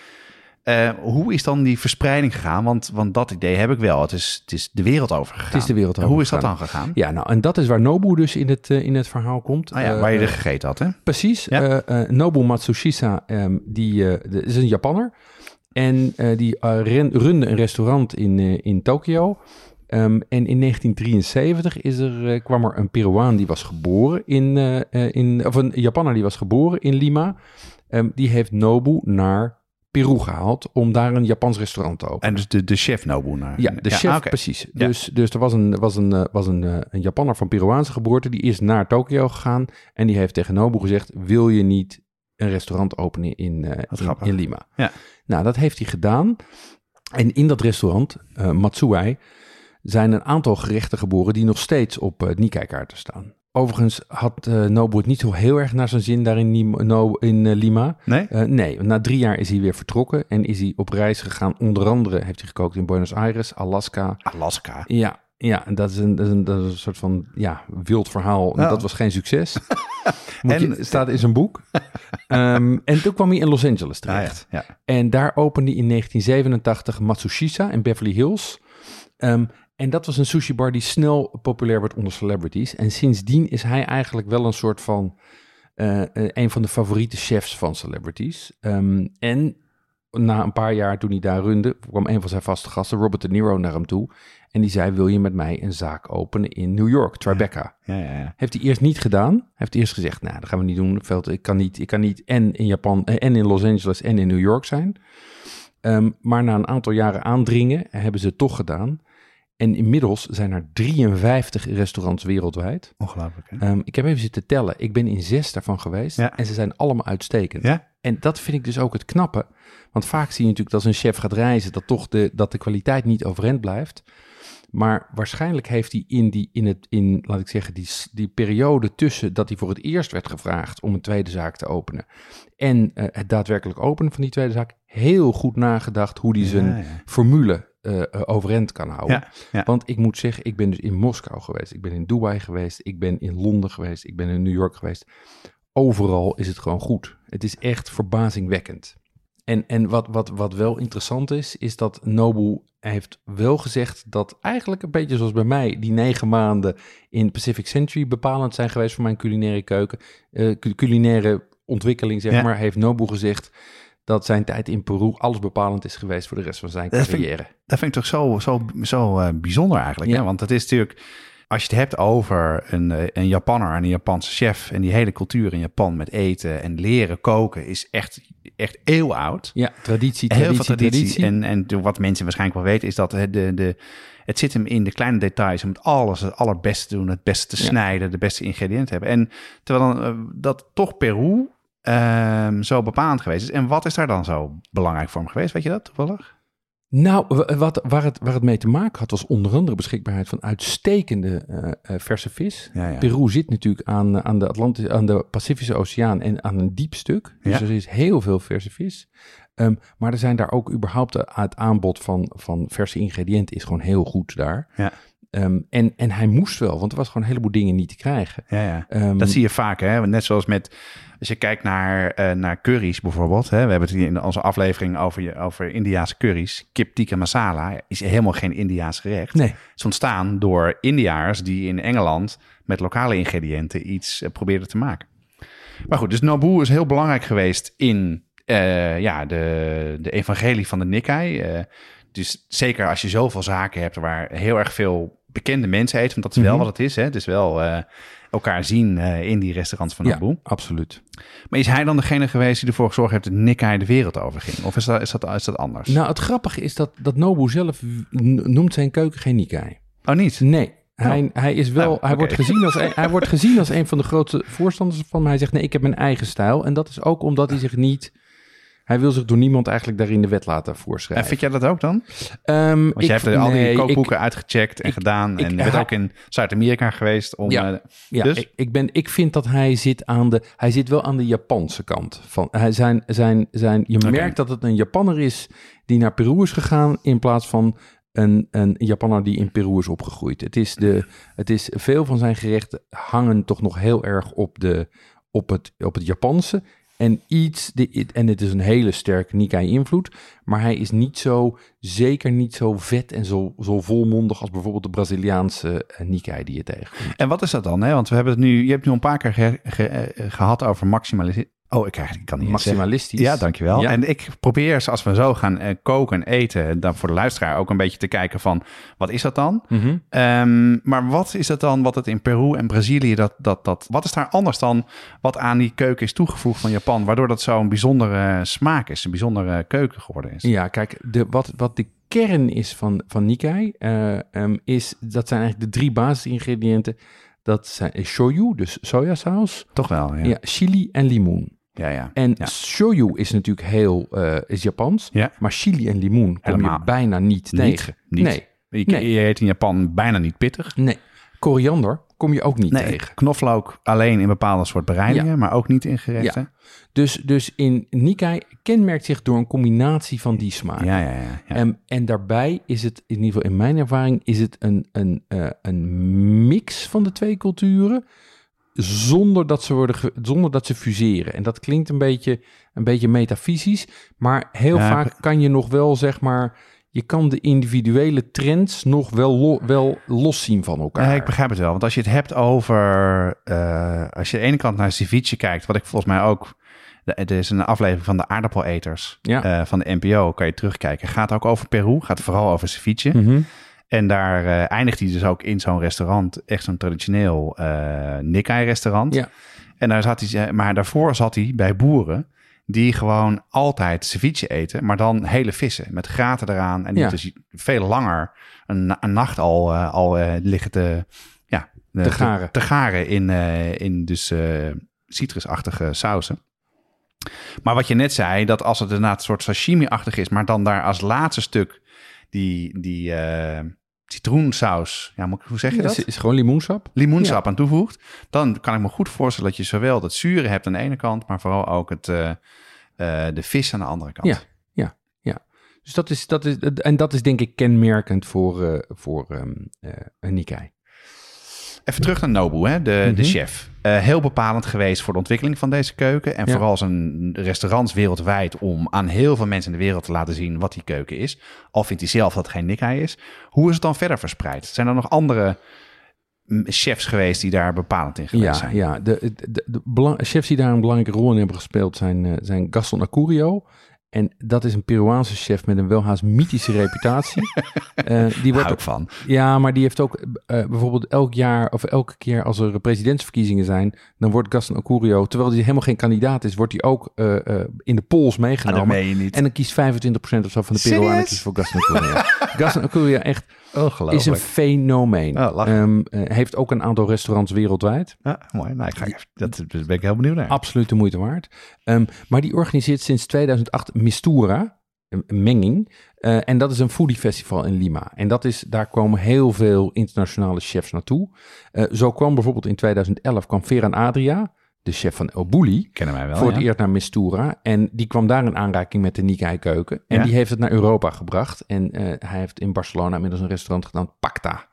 Eh, hoe is dan die verspreiding gegaan? Want, want dat idee heb ik wel. Het is, het is de wereld over gegaan. Het is de wereld over Hoe is dat dan gegaan? Ja, nou, en dat is waar Nobu dus in het, eh, in het verhaal komt. Ah ja, Eh, waar je er gegeten had, hè? Precies. Ja. Nobu Matsushisa, ehm, die de- is een Japanner. En die ren- runde een restaurant in, in Tokio. Ehm, en in 1973 is er, kwam er een Peruaan die was geboren in, in... Of een Japanner die was geboren in Lima. Ehm, die heeft Nobu naar Peru gehaald om daar een Japans restaurant te openen. En dus de, de chef Nobu naar. Ja, de chef, precies. Ja. Dus, dus er was, een, was, een, eh, was een, eh, een Japanner van Peruaanse geboorte, die is naar Tokio gegaan en die heeft tegen Nobu gezegd, wil je niet een restaurant openen in, eh, in, Lima? Ja. Nou, dat heeft hij gedaan. En in dat restaurant, eh Matsuai, zijn een aantal gerechten geboren die nog steeds op uh, Nikkei-kaarten staan. Overigens had uh, Nobu het niet zo heel erg naar zijn zin daar in, no, in uh, Lima. Nee? Uh, nee, na drie jaar is hij weer vertrokken en is hij op reis gegaan. Onder andere heeft hij gekookt in Buenos Aires, Alaska. Alaska? Ja, ja en dat is een, dat is een, dat is een soort van ja, wild verhaal. Ja. Dat was geen succes. En- je, staat in zijn boek. Ehm, en toen kwam hij in Los Angeles Ah, ja. terecht. ja. En daar opende hij in 1987 Matsushisa in Beverly Hills. Ehm, en dat was een sushi bar die snel populair werd onder celebrities. En sindsdien is hij eigenlijk wel een soort van eh, eh, een van de favoriete chefs van celebrities. Ehm, en na een paar jaar toen hij daar runde, kwam een van zijn vaste gasten, Robert De Niro, naar hem toe. En die zei, wil je met mij een zaak openen in New York, Tribeca? Ja, ja, ja. Heeft hij eerst niet gedaan. Hij heeft eerst gezegd, nou, dat gaan we niet doen. Veel te- Ik kan niet, ik kan niet en in Japan eh, en in Los Angeles en in New York zijn. Ehm, maar na een aantal jaren aandringen hebben ze het toch gedaan. En inmiddels zijn er 53 restaurants wereldwijd. Ongelooflijk, hè? Ehm, ik heb even zitten tellen. Ik ben in zes daarvan geweest. Ja. En ze zijn allemaal uitstekend. Ja? En dat vind ik dus ook het knappe. Want vaak zie je natuurlijk dat als een chef gaat reizen, dat toch de, dat de kwaliteit niet overeind blijft. Maar waarschijnlijk heeft hij in, die, in, het, in laat ik zeggen, die, die periode tussen dat hij voor het eerst werd gevraagd om een tweede zaak te openen. En eh, het daadwerkelijk openen van die tweede zaak, heel goed nagedacht hoe hij zijn Ja, ja. formule eh, overeind kan houden. Ja, ja. Want ik moet zeggen, ik ben dus in Moskou geweest, ik ben in Dubai geweest, ik ben in Londen geweest, ik ben in New York geweest. Overal is het gewoon goed. Het is echt verbazingwekkend. En, en wat, wat, wat wel interessant is, is dat Nobu heeft wel gezegd dat eigenlijk een beetje zoals bij mij, die negen maanden in Pacific Century bepalend zijn geweest voor mijn culinaire keuken, eh, cu- culinaire ontwikkeling, zeg Ja. maar, heeft Nobu gezegd dat zijn tijd in Peru alles bepalend is geweest voor de rest van zijn Dat vind carrière. Dat vind ik toch zo, zo, zo eh, bijzonder eigenlijk. Ja. Hè? Want het is natuurlijk, als je het hebt over een, eh, een Japanner en een Japanse chef... en die hele cultuur in Japan met eten en leren koken... is echt, echt eeuwoud. Ja, traditie, Heel traditie, veel traditie. traditie. En, en wat mensen waarschijnlijk wel weten... is dat het, de, de, het zit hem in de kleine details... om het alles het allerbeste te doen, het beste te Ja. snijden... de beste ingrediënten hebben. En terwijl dan, eh, dat toch Peru ehm, zo bepalend geweest is. En wat is daar dan zo belangrijk voor hem geweest? Weet je dat toevallig? Nou, wat, waar, het, waar het mee te maken had, was onder andere beschikbaarheid van uitstekende eh, eh, verse vis. Ja, ja. Peru zit natuurlijk aan, aan, de Atlantische, aan de Pacifische Oceaan en aan een diep stuk. Dus Ja. er is heel veel verse vis. Ehm, maar er zijn daar ook überhaupt de- het aanbod van, van verse ingrediënten is gewoon heel goed daar. Ja. Ehm, en, en hij moest wel, want er was gewoon een heleboel dingen niet te krijgen. Ja, ja. Ehm, Dat zie je vaak, hè? Net zoals met, als je kijkt naar, eh, naar curry's bijvoorbeeld. Hè? We hebben het hier in onze aflevering over, je- over Indiaanse curry's. Kip tikka masala is helemaal geen Indiaas gerecht. Nee. Het is ontstaan door Indiaars die in Engeland met lokale ingrediënten iets eh, probeerden te maken. Maar goed, dus Nobu is heel belangrijk geweest in eh, ja, de, de evangelie van de Nikkei. Dus zeker als je zoveel zaken hebt waar heel erg veel bekende mensen eten. Want dat is wel Mhm. wat het is. Hè? Het is wel eh, elkaar zien eh, in die restaurants van ja, Nobu. absoluut. Maar is hij dan degene geweest die ervoor gezorgd heeft dat Nikkei de wereld overging? Of is dat, is dat, is dat anders? Nou, het grappige is dat, dat Nobu zelf noemt zijn keuken geen Nikkei. oh, niet? Nee. Hij, hij, is wel, Nou, hij, wordt gezien als, een- hij wordt gezien als een van de grootste voorstanders van. Maar hij zegt: nee, ik heb mijn eigen stijl. En dat is ook omdat hij zich niet. Hij wil zich door niemand eigenlijk daarin de wet laten En voorschrijven. vind jij dat ook dan? Want ik- jij hebt al die ik- kookboeken uitgecheckt en ik- gedaan. ik- en je bent ook in Zuid-Amerika geweest. Om, Ja. eh, Ja, Dus? ik, ik, ben, ik vind dat hij zit aan de. Hij zit wel aan de Japanse kant. Van, hij zijn, zijn, zijn, je merkt dat het een Japanner is die naar Peru is gegaan. In plaats van een, een Japanner die in Peru is opgegroeid. Het is, de, het is veel van zijn gerechten hangen toch nog heel erg op, de, op, het, op het Japanse. En iets, de, en het is een hele sterke Nikkei-invloed. Maar hij is niet zo, zeker niet zo vet en zo, zo volmondig als bijvoorbeeld de Braziliaanse eh, Nikkei die je tegenkomt. En wat is dat dan? Hè? Want we hebben het nu, je hebt nu een paar keer eh, gehad over maximaliseren. Oh, ik, krijg, ik kan niet zeggen. Maximalistisch. Ja, dankjewel. Ja. En ik probeer, zoals we zo gaan eh, koken en eten, dan voor de luisteraar ook een beetje te kijken van, wat is dat dan? Mhm. Ehm, maar wat is het dan wat het in Peru en Brazilië, dat, dat, dat, wat is daar anders dan wat aan die keuken is toegevoegd van Japan, waardoor dat zo'n bijzondere smaak is, een bijzondere keuken geworden is? Ja, kijk, de, wat, wat de kern is van, van Nikkei, eh, ehm, is, dat zijn eigenlijk de drie basisingrediënten. Dat zijn shoyu, dus sojasaus, Toch wel, ja. ja. chili en limoen. Ja, ja. En Ja. shoyu is natuurlijk heel eh, is Japans, Ja. maar chili en limoen kom Helemaal. je bijna niet, Niet? tegen. Niet? Nee. Je, Nee. je eet in Japan bijna niet pittig. Nee. Koriander kom je ook niet Nee, tegen. knoflook alleen in bepaalde soort bereidingen, maar ook niet in gerechten. Dus, dus in Nikkei kenmerkt zich door een combinatie van die smaken. Ja, ja, ja. ja. En, en daarbij is het, in ieder geval in mijn ervaring, is het een, een, eh, een mix van de twee culturen. Zonder dat, ze worden zonder dat ze fuseren. En dat klinkt een beetje, een beetje metafysisch. Maar heel Ja, vaak kan je nog wel, zeg maar. Je kan de individuele trends nog wel, lo- wel los zien van elkaar. Ja, ik begrijp het wel. Want als je het hebt over... eh, als je aan de ene kant naar ceviche kijkt... wat ik volgens mij ook... Er is een aflevering van de aardappeleters Ja. eh, van de NPO. Kan je terugkijken. Gaat ook over Peru. Gaat vooral over ceviche. Mhm. En daar eh, eindigt hij dus ook in zo'n restaurant. Echt zo'n traditioneel eh Nikkei-restaurant. Ja. En daar zat hij, maar daarvoor zat hij bij boeren die gewoon altijd ceviche eten, maar dan hele vissen met graten eraan en die Ja. dus veel langer een, na- een nacht al, eh, al eh, liggen te, ja, eh, Te garen. te, garen in, eh, in dus eh, citrusachtige sausen. Maar wat je net zei, dat als het inderdaad een soort sashimi-achtig is, maar dan daar als laatste stuk die, die eh, citroensaus, ja, moet ik- hoe zeg je dat? Is, is gewoon limoensap? limoensap aan toevoegt, dan kan ik me goed voorstellen dat je zowel dat zure hebt aan de ene kant, maar vooral ook het, eh, eh, de vis aan de andere kant. Ja. Dus dat is, dat is, en dat is denk ik kenmerkend voor, voor ehm, eh, een Nikkei. Even terug naar Nobu, hè, de, de Mhm. chef. Eh, heel bepalend geweest voor de ontwikkeling van deze keuken. En Ja. vooral zijn restaurants wereldwijd om aan heel veel mensen in de wereld te laten zien wat die keuken is. Al vindt hij zelf dat het geen Nikkei is. Hoe is het dan verder verspreid? Zijn er nog andere mm, chefs geweest die daar bepalend in geweest Ja, zijn? ja de, de, de, de chefs die daar een belangrijke rol in hebben gespeeld zijn, eh, zijn Gaston Acurio. En dat is een Peruaanse chef met een welhaast mythische reputatie. Eh, die wordt ik van. Ja, maar die heeft ook eh, bijvoorbeeld elk jaar of elke keer als er presidentsverkiezingen zijn, dan wordt Gaston Acurio, terwijl hij helemaal geen kandidaat is, wordt hij ook eh, in de polls Ah, dat meegenomen. meen je niet. en dan kiest 25% of zo van de Peruanen voor Gaston Acurio. Gaston Acurio echt. Is een fenomeen. Oh, lachen. Ehm, eh, heeft ook een aantal restaurants wereldwijd. Ja, mooi. Nou, ik ga even, dat daar ben ik heel benieuwd naar. Absoluut de moeite waard. Ehm, maar die organiseert sinds 2008 Mistura, een een menging. Eh, en dat is een foodie festival in Lima. En dat is, daar komen heel veel internationale chefs naartoe. Eh, zo kwam bijvoorbeeld in 2011 kwam Ferran Adria, de chef van El Bulli, Kennen wij wel, voor ja. het eerst naar Mistura. En die kwam daar in aanraking met de Nikkei-keuken. En Ja. die heeft het naar Europa gebracht. En eh, hij heeft in Barcelona inmiddels een restaurant gedaan, Pacta.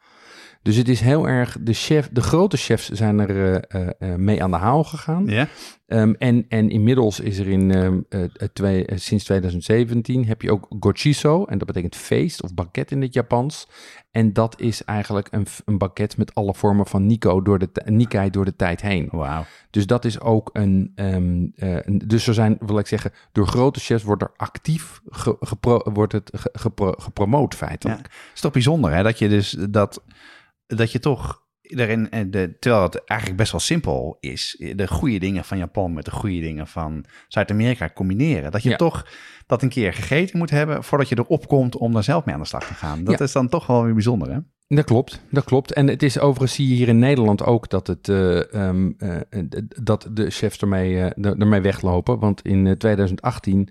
Dus het is heel erg, de, chef, de grote chefs zijn er eh, eh, mee aan de haal gegaan. Ja? Ehm, en, en inmiddels is er in, ehm, eh, eh, twee, sinds 2017 heb je ook gochiso. En dat betekent feest of banket in het Japans. En dat is eigenlijk een, een banket met alle vormen van Nico door de, Nikkei door de tijd heen. Wauw. Dus dat is ook een, ehm, eh, een- Dus er zijn, wil ik zeggen, door grote chefs wordt er actief ge- gepro- wordt het ge- gepro- gepromoot feitelijk. Ja. Het is toch bijzonder hè, dat je dus dat, dat je toch daarin, eh, de, terwijl het eigenlijk best wel simpel is, de goede dingen van Japan met de goede dingen van Zuid-Amerika combineren. Dat je Ja. toch dat een keer gegeten moet hebben voordat je erop komt om daar zelf mee aan de slag te gaan. Dat Ja. is dan toch wel weer bijzonder hè? Dat klopt, dat klopt. En het is overigens zie je hier in Nederland ook dat, het, eh, ehm, eh, dat de chefs ermee, eh, er- ermee weglopen. Want in eh, 2018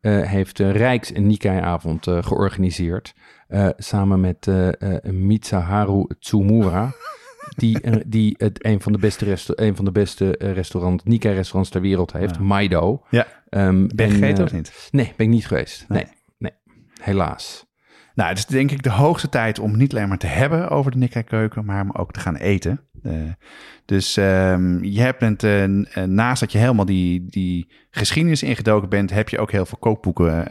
eh, heeft Rijks een Nikkei-avond eh, georganiseerd. eh, samen met eh eh, Mitsuharu Tsumura. Die, eh, die het een van de beste, resto- een van de beste eh, restaurant, Nikkei-restaurants ter wereld heeft, Ja. Maido. Ja. Ehm, Ben je en, gegeten eh, of niet? Nee, ben ik niet geweest. Nee. Nee, nee, helaas. Nou, het is denk ik de hoogste tijd om niet alleen maar te hebben over de Nikkei-keuken, maar om ook te gaan eten. Dus ehm, je hebt het, naast dat je helemaal die, die geschiedenis ingedoken bent, heb je ook heel veel kookboeken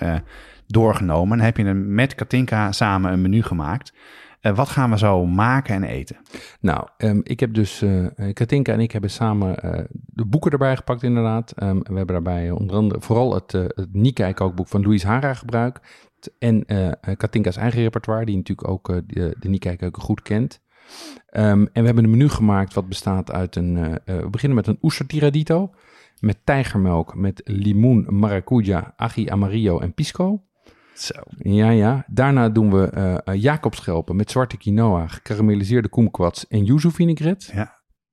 doorgenomen. En heb je met Katinka samen een menu gemaakt. Eh, wat gaan we zo maken en eten? Nou, ehm, ik heb dus, eh Katinka en ik hebben samen eh, de boeken erbij gepakt inderdaad. Ehm, we hebben daarbij onder andere vooral het, het Nikkei kookboek van Louise Hara gebruikt. En Katinka's eigen repertoire, die natuurlijk ook de, de Nikkei keuken goed kent. Ehm, en we hebben een menu gemaakt wat bestaat uit een, we beginnen met een oester tiradito. Met tijgermelk, met limoen, maracuja, ají amarillo en pisco. Zo. Ja, ja. Daarna doen we eh eh, Jacobschelpen met zwarte quinoa, gekarameliseerde kumquats en yuzu vinaigrette.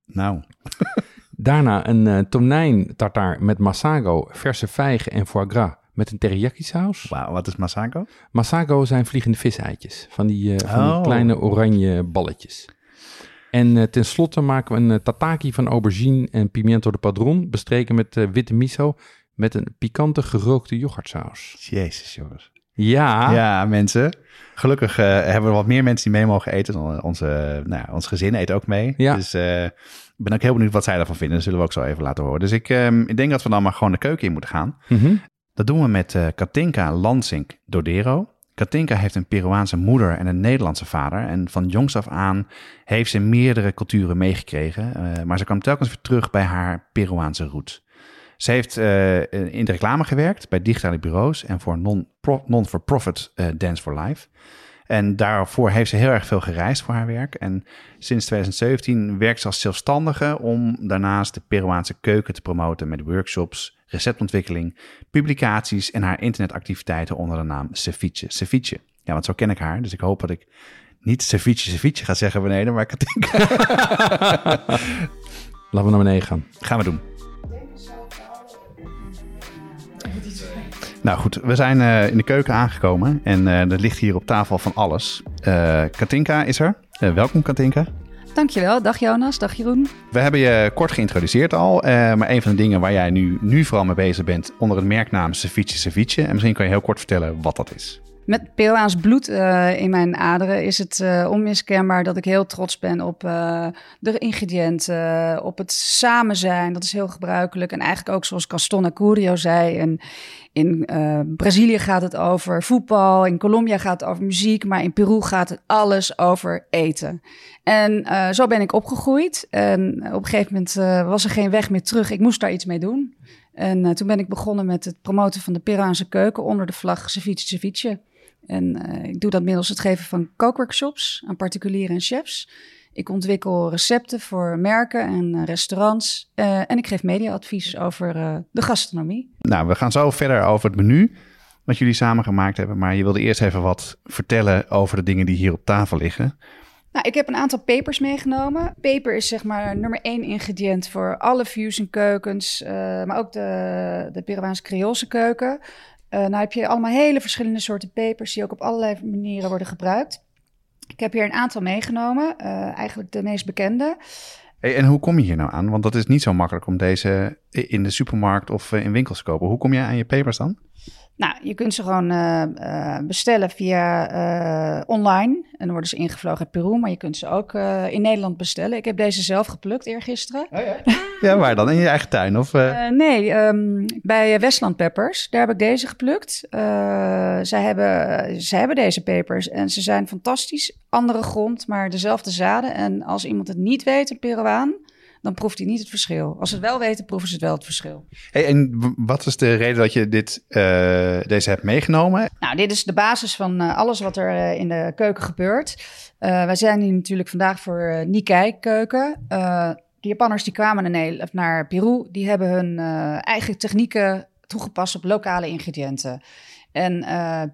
Nou, Daarna een eh tonijn tartaar met masago, verse vijgen en foie gras met een teriyaki saus. Wauw, wat is Masako? Masako zijn vliegende viseitjes. Van die, van die Oh. kleine oranje balletjes. En tenslotte maken we een tataki van aubergine en pimiento de padron. Bestreken met witte miso. Met een pikante gerookte yoghurtsaus. Jezus, jongens. Ja, Ja, mensen. Gelukkig eh, hebben we wat meer mensen die mee mogen eten. Onze, nou ons gezin eet ook mee. Ja. Dus eh, ik ben ook heel benieuwd wat zij daarvan vinden. Dat zullen we ook zo even laten horen. Dus ik, ehm, ik denk dat we dan maar gewoon de keuken in moeten gaan. Mhm. Dat doen we met eh, Katinka Lansink Dodero. Katinka heeft een Peruaanse moeder en een Nederlandse vader. En van jongs af aan heeft ze meerdere culturen meegekregen. maar ze kwam telkens weer terug bij haar Peruaanse roots. Ze heeft eh, in de reclame gewerkt bij digitale bureaus en voor non-for-profit eh, Dance for Life. En daarvoor heeft ze heel erg veel gereisd voor haar werk. En sinds 2017 werkt ze als zelfstandige om daarnaast de Peruaanse keuken te promoten met workshops, receptontwikkeling, publicaties en haar internetactiviteiten onder de naam Ceviche. Ceviche. Ja, want zo ken ik haar. Dus ik hoop dat ik niet Ceviche Ceviche ga zeggen beneden, maar Katinka Laten we naar beneden gaan. gaan we doen. Nou goed, we zijn eh, in de keuken aangekomen en eh, er ligt hier op tafel van alles. Eh, Katinka is er. Welkom Katinka. Dankjewel. Dag Jonas, dag Jeroen. We hebben je kort geïntroduceerd al, maar een van de dingen waar jij nu, nu vooral mee bezig bent onder het merknaam Ceviche Ceviche. En misschien kan je heel kort vertellen wat dat is. Met Peruaans bloed eh, in mijn aderen is het eh, onmiskenbaar dat ik heel trots ben op eh, de ingrediënten, op het samen zijn. Dat is heel gebruikelijk. En eigenlijk ook zoals Gaston Acurio zei. In Brazilië gaat het over voetbal, in Colombia gaat het over muziek, maar in Peru gaat het alles over eten. En zo ben ik opgegroeid. En op een gegeven moment was er geen weg meer terug. Ik moest daar iets mee doen. En toen ben ik begonnen met het promoten van de Peruaanse keuken onder de vlag Ceviche Ceviche. En eh, ik doe dat middels het geven van kookworkshops aan particulieren en chefs. Ik ontwikkel recepten voor merken en eh, restaurants. Eh, en ik geef mediaadvies over de gastronomie. Nou, we gaan zo verder over het menu wat jullie samen gemaakt hebben. Maar je wilde eerst even wat vertellen over de dingen die hier op tafel liggen. Nou, ik heb een aantal pepers meegenomen. Peper is zeg maar nummer één ingrediënt voor alle fusion keukens, maar ook de, de Peruaanse Creoolse keuken. Eh nou heb je allemaal hele verschillende soorten pepers die ook op allerlei manieren worden gebruikt. Ik heb hier een aantal meegenomen, eh, eigenlijk de meest bekende. Hey, en hoe kom je hier nou aan? Want dat is niet zo makkelijk om deze in de supermarkt of eh, in winkels te kopen. Hoe kom je aan je pepers dan? Nou, je kunt ze gewoon eh, eh, bestellen via eh, online. En dan worden ze ingevlogen uit Peru, maar je kunt ze ook eh, in Nederland bestellen. Ik heb deze zelf geplukt eergisteren. Ja, waar dan? In je eigen tuin? Of, nee, ehm, bij Westland Peppers. Daar heb ik deze geplukt. Eh, zij, hebben, zij hebben deze pepers en ze zijn fantastisch. Andere grond, maar dezelfde zaden. En als iemand het niet weet, een Peruaan, dan proeft hij niet het verschil. Als ze het wel weten, proeven ze het wel het verschil. Hey, en wat is de reden dat je dit, eh, deze hebt meegenomen? Nou, dit is de basis van eh, alles wat er eh, in de keuken gebeurt. Wij zijn hier natuurlijk vandaag voor Nikkei keuken. De Japanners die kwamen naar, naar Peru, die hebben hun eigen technieken toegepast op lokale ingrediënten. En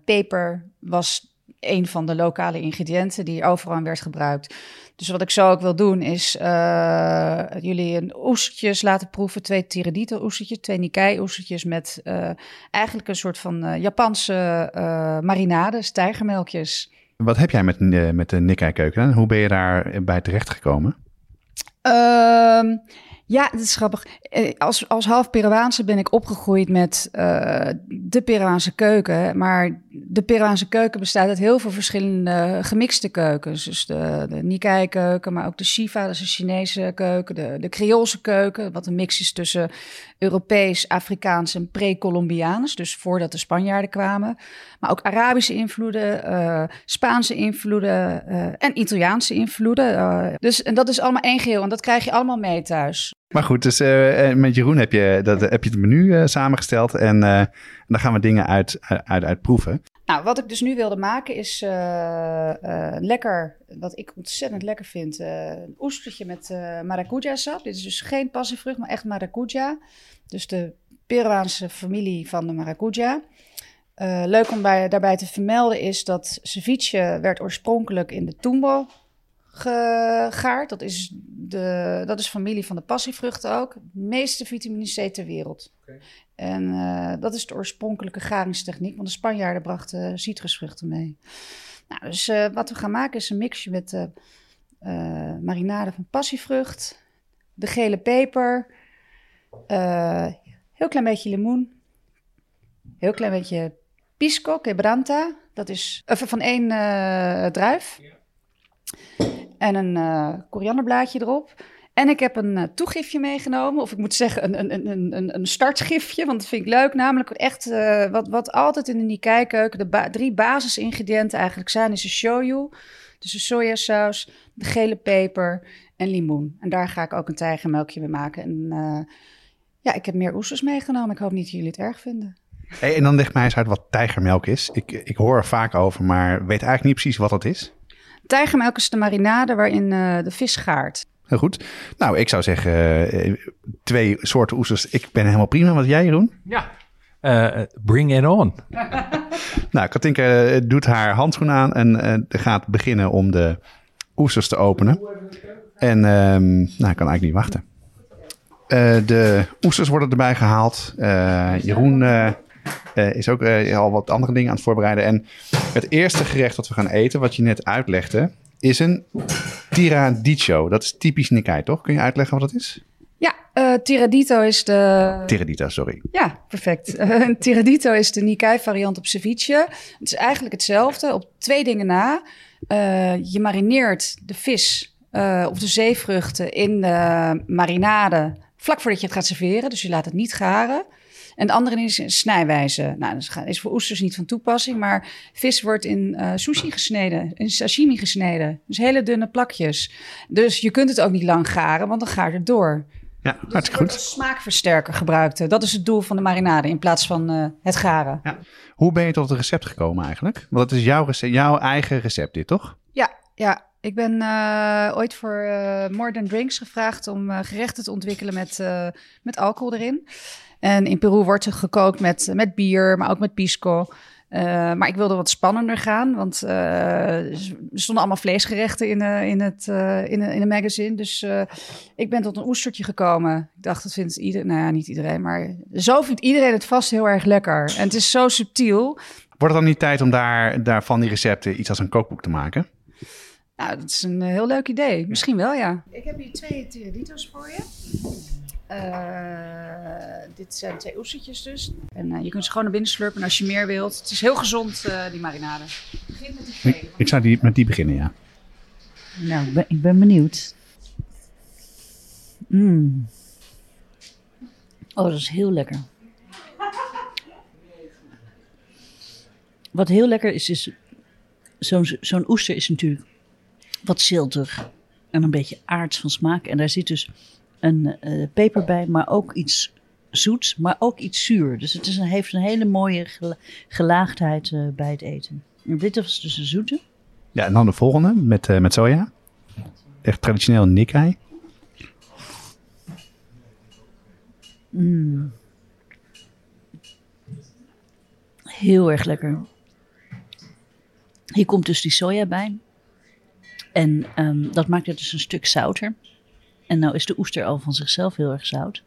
peper was een van de lokale ingrediënten die overal werd gebruikt. Dus wat ik zo ook wil doen is eh, jullie een oestertjes laten proeven. Twee tiradito oestertjes, twee Nikkei oestertjes met eh, eigenlijk een soort van eh, Japanse marinades, tijgermelkjes. Wat heb jij met, met de Nikkei keuken? En hoe ben je daar bij terecht gekomen? Ja, dat is grappig. Eh, Als, als half Peruaanse ben ik opgegroeid met eh, de Peruaanse keuken. Maar de Peruaanse keuken bestaat uit heel veel verschillende gemixte keukens. Dus de, de Nikkei-keuken, maar ook de Shiva, dat is de Chinese keuken. De, de Creoolse keuken, wat een mix is tussen Europees, Afrikaans en pre-Colombiaans. Dus voordat de Spanjaarden kwamen. Maar ook Arabische invloeden, eh, Spaanse invloeden en Italiaanse invloeden. Dus en dat is allemaal één geheel en dat krijg je allemaal mee thuis. Maar goed, dus eh, eh, met Jeroen heb je, dat, heb je het menu eh, samengesteld. En eh, dan gaan we dingen uit, uit, proeven. Nou, wat ik dus nu wilde maken is eh, eh, lekker, wat ik ontzettend lekker vind, eh, een oestertje met eh maracuja sap. Dit is dus geen passievrucht, maar echt maracuja. Dus de Peruaanse familie van de maracuja. Eh, leuk om bij, daarbij te vermelden is dat ceviche werd oorspronkelijk in de Tumbo gegaard. Dat is, de, dat is familie van de passievruchten ook. Het meeste vitamine C ter wereld. En uh, dat is de oorspronkelijke garingstechniek, want de Spanjaarden brachten citrusvruchten mee. Nou, dus uh, wat we gaan maken is een mixje met uh, marinade van passievrucht, de gele peper, heel klein beetje limoen, heel klein beetje pisco quebranta, dat is even van één druif. En een korianderblaadje erop. En ik heb een uh, toegifje meegenomen, of ik moet zeggen een, een, een, een startgifje, want dat vind ik leuk. Namelijk echt uh, wat, wat altijd in de Nikkei-keuken de drie basisingrediënten eigenlijk zijn, is de shoyu, dus de sojasaus, de gele peper en limoen. En daar ga ik ook een tijgermelkje mee maken. En ja, ik heb meer oesters meegenomen. Ik hoop niet dat jullie het erg vinden. Hey, en dan leg mij eens uit wat tijgermelk is. Ik, ik hoor er vaak over, maar weet eigenlijk niet precies wat dat is. Tijgermelk is de marinade waarin de vis gaart. Heel goed. Nou, ik zou zeggen, uh, twee soorten oesters. Ik ben helemaal prima. Wat jij, Jeroen? Ja, uh, bring it on. nou, Katinka doet haar handschoen aan en gaat beginnen om de oesters te openen. En um, nou, ik kan eigenlijk niet wachten. de oesters worden erbij gehaald. Jeroen is ook al wat andere dingen aan het voorbereiden. En het eerste gerecht dat we gaan eten, wat je net uitlegde, is een tiradito. Dat is typisch Nikkei, toch? Kun je uitleggen wat dat is? Ja, uh, tiradito is de... Tiradito, sorry. Ja, perfect. Tiradito is de Nikkei variant op ceviche. Het is eigenlijk hetzelfde, op twee dingen na. Je marineert de vis of de zeevruchten in de marinade vlak voordat je het gaat serveren. Dus je laat het niet garen. En de andere is snijwijze. Nou, dat is voor oesters niet van toepassing, maar vis wordt in uh, sushi gesneden, in sashimi gesneden. Dus hele dunne plakjes. Dus je kunt het ook niet lang garen, want dan gaat het door. Ja, dus hartstikke goed. smaakversterker gebruikt. Dat is het doel van de marinade in plaats van uh, het garen. Ja. Hoe ben je tot het recept gekomen eigenlijk? Want het is jouw, recept, jouw eigen recept dit, toch? Ja, ja. Ik ben uh, ooit voor uh, More Than Drinks gevraagd om gerechten te ontwikkelen met, met alcohol erin. En in Peru wordt er gekookt met, met bier, maar ook met pisco. Uh, maar ik wilde wat spannender gaan, want uh, er stonden allemaal vleesgerechten in, uh, in, het, in, in de magazine. Dus ik ben tot een oestertje gekomen. Ik dacht, dat vindt iedereen, nou ja, niet iedereen, maar zo vindt iedereen het vast heel erg lekker. En het is zo subtiel. Wordt het dan niet tijd om daar, daar van die recepten iets als een kookboek te maken? Nou, dat is een heel leuk idee. Misschien wel, ja. Ik heb hier twee tiraditos voor je. Uh, dit zijn twee oestertjes dus. En uh, je kunt ze gewoon naar binnen slurpen als je meer wilt. Het is heel gezond, uh, die marinade. Begin met die twee. Ik, zou die, met die beginnen, ja. Nou, ik ben, ik ben benieuwd. Mm. Oh, dat is heel lekker. Wat heel lekker is, is zo'n zo'n oester is natuurlijk wat ziltig en een beetje aards van smaak. En daar zit dus een uh, peper bij, maar ook iets zoets, maar ook iets zuur. Dus het is een, heeft een hele mooie gelaagdheid uh, bij het eten. En dit was dus de zoete. Ja, en dan de volgende met, uh, met soja. Echt traditioneel Nikkei. Mm. Heel erg lekker. Hier komt dus die soja bij. En um, dat maakt het dus een stuk zouter. En nou is de oester al van zichzelf heel erg zout.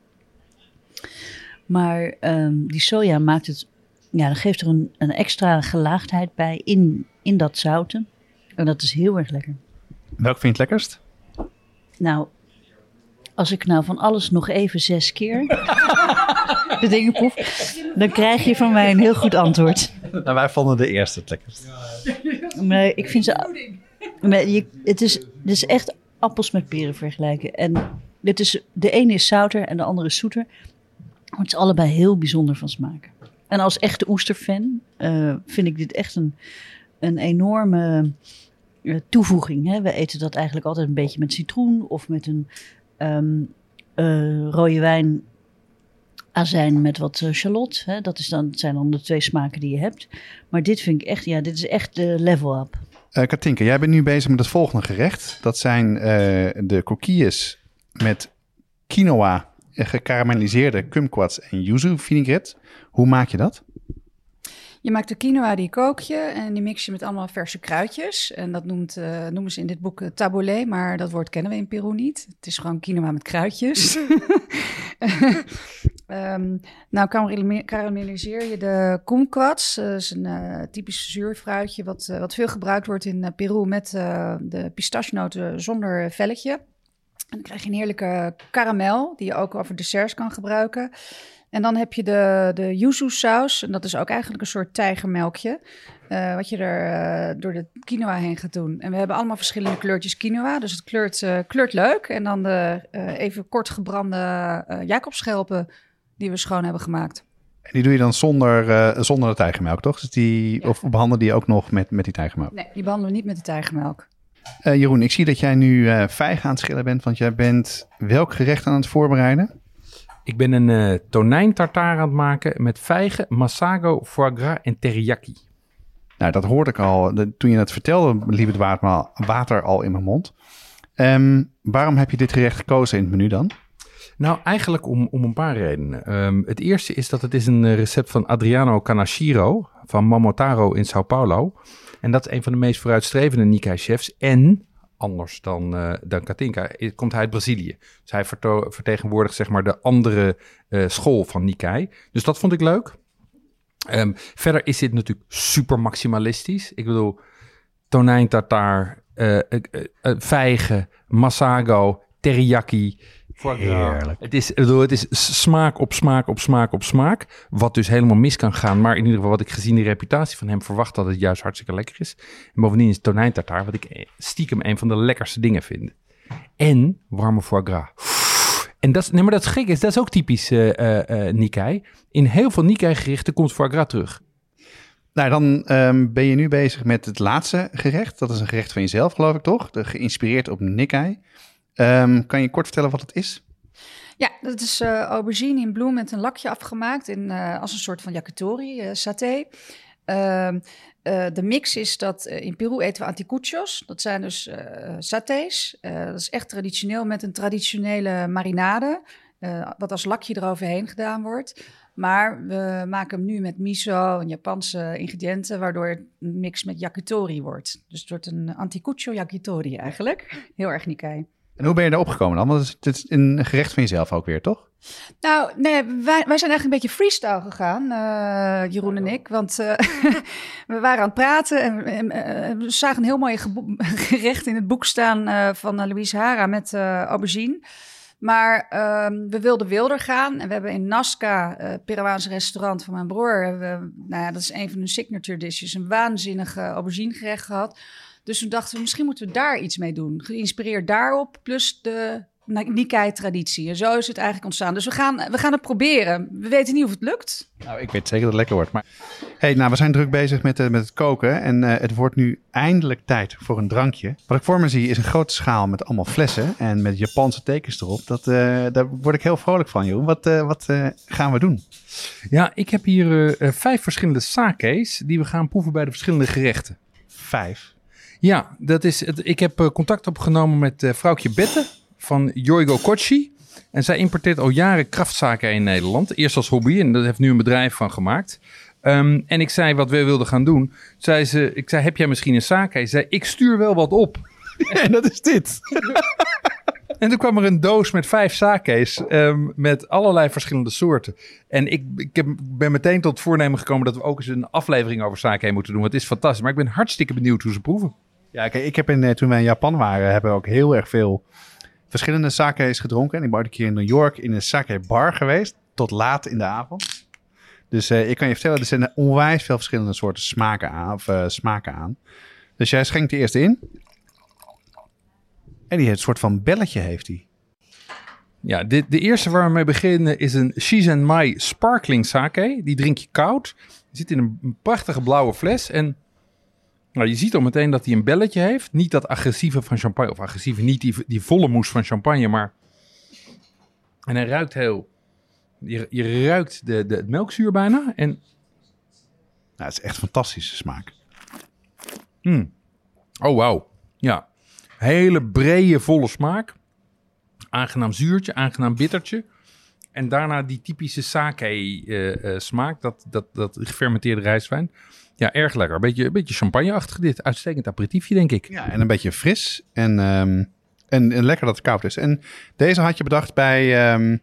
Maar um, die soja maakt het, ja, dan geeft er een, een extra gelaagdheid bij in, in dat zouten. En dat is heel erg lekker. Welk vind je het lekkerst? Nou, als ik nou van alles nog even zes keer de dingen proef, dan krijg je van mij een heel goed antwoord. Nou, wij vonden de eerste het lekkerst. Nee, ik vind ze. Maar je, het, is, het is echt appels met peren vergelijken. En dit is, de ene is zouter en de andere is zoeter. Maar het is allebei heel bijzonder van smaak. En als echte oesterfan uh, vind ik dit echt een, een enorme uh, toevoeging. Hè? We eten dat eigenlijk altijd een beetje met citroen of met een um, uh, rode wijn azijn met wat. Hè? Dat, is dan, zijn dan de twee smaken die je hebt. Maar dit vind ik echt, ja, dit is echt de level up. Uh, Katinka, jij bent nu bezig met het volgende gerecht. Dat zijn uh, de coquilles met quinoa, gekarameliseerde kumquats en yuzu vinaigrette. Hoe maak je dat? Je maakt de quinoa, die kook je en die mix je met allemaal verse kruidjes. En dat noemt, uh, noemen ze in dit boek taboulet, maar dat woord kennen we in Peru niet. Het is gewoon quinoa met kruidjes. Ehm, nou, karamel- karamelliseer je de kumquats. Dat is een eh, typisch zuurfruitje wat, eh, wat veel gebruikt wordt in eh, Peru met eh, de pistachenoten zonder velletje. En dan krijg je een heerlijke karamel die je ook over desserts kan gebruiken. En dan heb je de, de yuzu saus. En dat is ook eigenlijk een soort tijgermelkje. eh, wat je er eh, door de quinoa heen gaat doen. En we hebben allemaal verschillende kleurtjes quinoa. Dus het kleurt, eh, kleurt leuk. En dan de even kort gebrande Jacobsschelpen die we schoon hebben gemaakt. En die doe je dan zonder, zonder de tijgermelk, toch? Dus die, Ja. Of behandel die ook nog met, met die tijgermelk? Nee, die behandelen we niet met de tijgermelk. Jeroen, ik zie dat jij nu vijgen aan het schillen bent, want jij bent welk gerecht aan het voorbereiden? Ik ben een eh tonijn tartaar aan het maken met vijgen, massago, foie gras en teriyaki. Nou, dat hoorde ik al. De- toen je het vertelde, liep het water, water al in mijn mond. Ehm, waarom heb je dit gerecht gekozen in het menu dan? Nou, eigenlijk om, om een paar redenen. Ehm, het eerste is dat het is een eh, recept van Adriano Canashiro van Mamotaro in Sao Paulo. En dat is een van de meest vooruitstrevende Nikkei-chefs. En, anders dan, eh, dan Katinka, komt hij uit Brazilië. Dus hij vertegenwoordigt zeg maar de andere eh, school van Nikkei. Dus dat vond ik leuk. Ehm, verder is dit natuurlijk super maximalistisch. Ik bedoel, tonijn tartaar, eh, vijgen, massago, teriyaki. Heerlijk. Het is, bedoel, het is smaak op smaak op smaak op smaak. Wat dus helemaal mis kan gaan. Maar in ieder geval wat ik gezien de reputatie van hem verwacht dat het juist hartstikke lekker is. En bovendien is tonijn tartaar wat ik eh, stiekem een van de lekkerste dingen vind. En warme foie gras. En dat is, nee, maar dat is gek is, dat is ook typisch eh, Nikkei. In heel veel Nikkei gerichten komt foie gras terug. Nou, dan ehm, ben je nu bezig met het laatste gerecht. Dat is een gerecht van jezelf, geloof ik toch? De, geïnspireerd op Nikkei. Ehm, kan je kort vertellen wat het is? Ja, dat is eh, aubergine in bloem met een lakje afgemaakt in, eh, als een soort van yakitori, eh, saté. Ehm, eh, de mix is dat in Peru eten we anticuchos. Dat zijn dus satés. Dat is echt traditioneel met een traditionele marinade. wat als lakje eroverheen gedaan wordt. Maar we maken hem nu met miso en Japanse ingrediënten, waardoor het een mix met yakitori wordt. Dus het wordt een anticucho yakitori eigenlijk. Heel erg Nikkei. En hoe ben je daarop gekomen dan? Want het is, het een gerecht van jezelf ook weer, toch? Nou, nee, wij, wij zijn eigenlijk een beetje freestyle gegaan, eh, Jeroen en ik. Want eh, we waren aan het praten en, en, eh, we zagen een heel mooi gerecht in het boek staan van Louise Hara met aubergine. Maar ehm, we wilden wilder gaan en we hebben in Nazca, eh Peruaanse restaurant van mijn broer, we, nou ja, dat is een van hun signature dishes, een waanzinnig eh, auberginegerecht gehad. Dus toen dachten we, misschien moeten we daar iets mee doen. Geïnspireerd daarop, plus de Nikkei-traditie. En zo is het eigenlijk ontstaan. Dus we gaan, we gaan het proberen. We weten niet of het lukt. Nou, ik weet zeker dat het lekker wordt. Maar hey, nou, we zijn druk bezig met, eh, met het koken. En eh, het wordt nu eindelijk tijd voor een drankje. Wat ik voor me zie is een grote schaal met allemaal flessen. En met Japanse tekens erop. Dat, eh, daar word ik heel vrolijk van, Jeroen. Wat, eh, wat eh, gaan we doen? Ja, ik heb hier vijf verschillende sake's die we gaan proeven bij de verschillende gerechten. Vijf. Ja, dat is het. Ik heb eh, contact opgenomen met eh vrouwtje Bette van Yoigo Kochi. En zij importeert al jaren kraftzaken in Nederland. Eerst als hobby en daar heeft nu een bedrijf van gemaakt. Ehm, en ik zei wat we wilden gaan doen. Zei ze, ik zei, heb jij misschien een zaak? Hij zei, ik stuur wel wat op. en dat is dit. En toen kwam er een doos met vijf sake's ehm, met allerlei verschillende soorten. En ik, ik heb, ben meteen tot het voornemen gekomen dat we ook eens een aflevering over sake moeten doen. Want het is fantastisch. Maar ik ben hartstikke benieuwd hoe ze proeven. Ja, kijk, ik heb in, eh, toen wij in Japan waren, hebben we ook heel erg veel verschillende sake's gedronken. En ik ben ook een keer in New York in een sake bar geweest, tot laat in de avond. Dus eh, ik kan je vertellen, er zijn onwijs veel verschillende soorten smaken aan. Of, eh, smaken aan. Dus jij schenkt de eerste in. En die heeft een soort van belletje heeft hij. Ja, de, eerste waar we mee beginnen is een Shizenmai Sparkling Sake. Die drink je koud. Die zit in een prachtige blauwe fles. En nou, je ziet al meteen dat hij een belletje heeft. Niet dat agressieve van champagne. Of agressieve, niet die, die volle moes van champagne. Maar... En hij ruikt heel... Je, je ruikt de, de, het melkzuur bijna. En Nou, het is echt fantastische smaak. Mm. Oh, wauw. Ja. Hele brede, volle smaak. Aangenaam zuurtje, aangenaam bittertje. En daarna die typische sake eh, eh, smaak, dat, dat, dat gefermenteerde rijstwijn. Ja, erg lekker. Een beetje, een beetje champagneachtig dit. Uitstekend aperitiefje, denk ik. Ja, en een beetje fris. En, ehm, en, en lekker dat het koud is. En deze had je bedacht bij, ehm,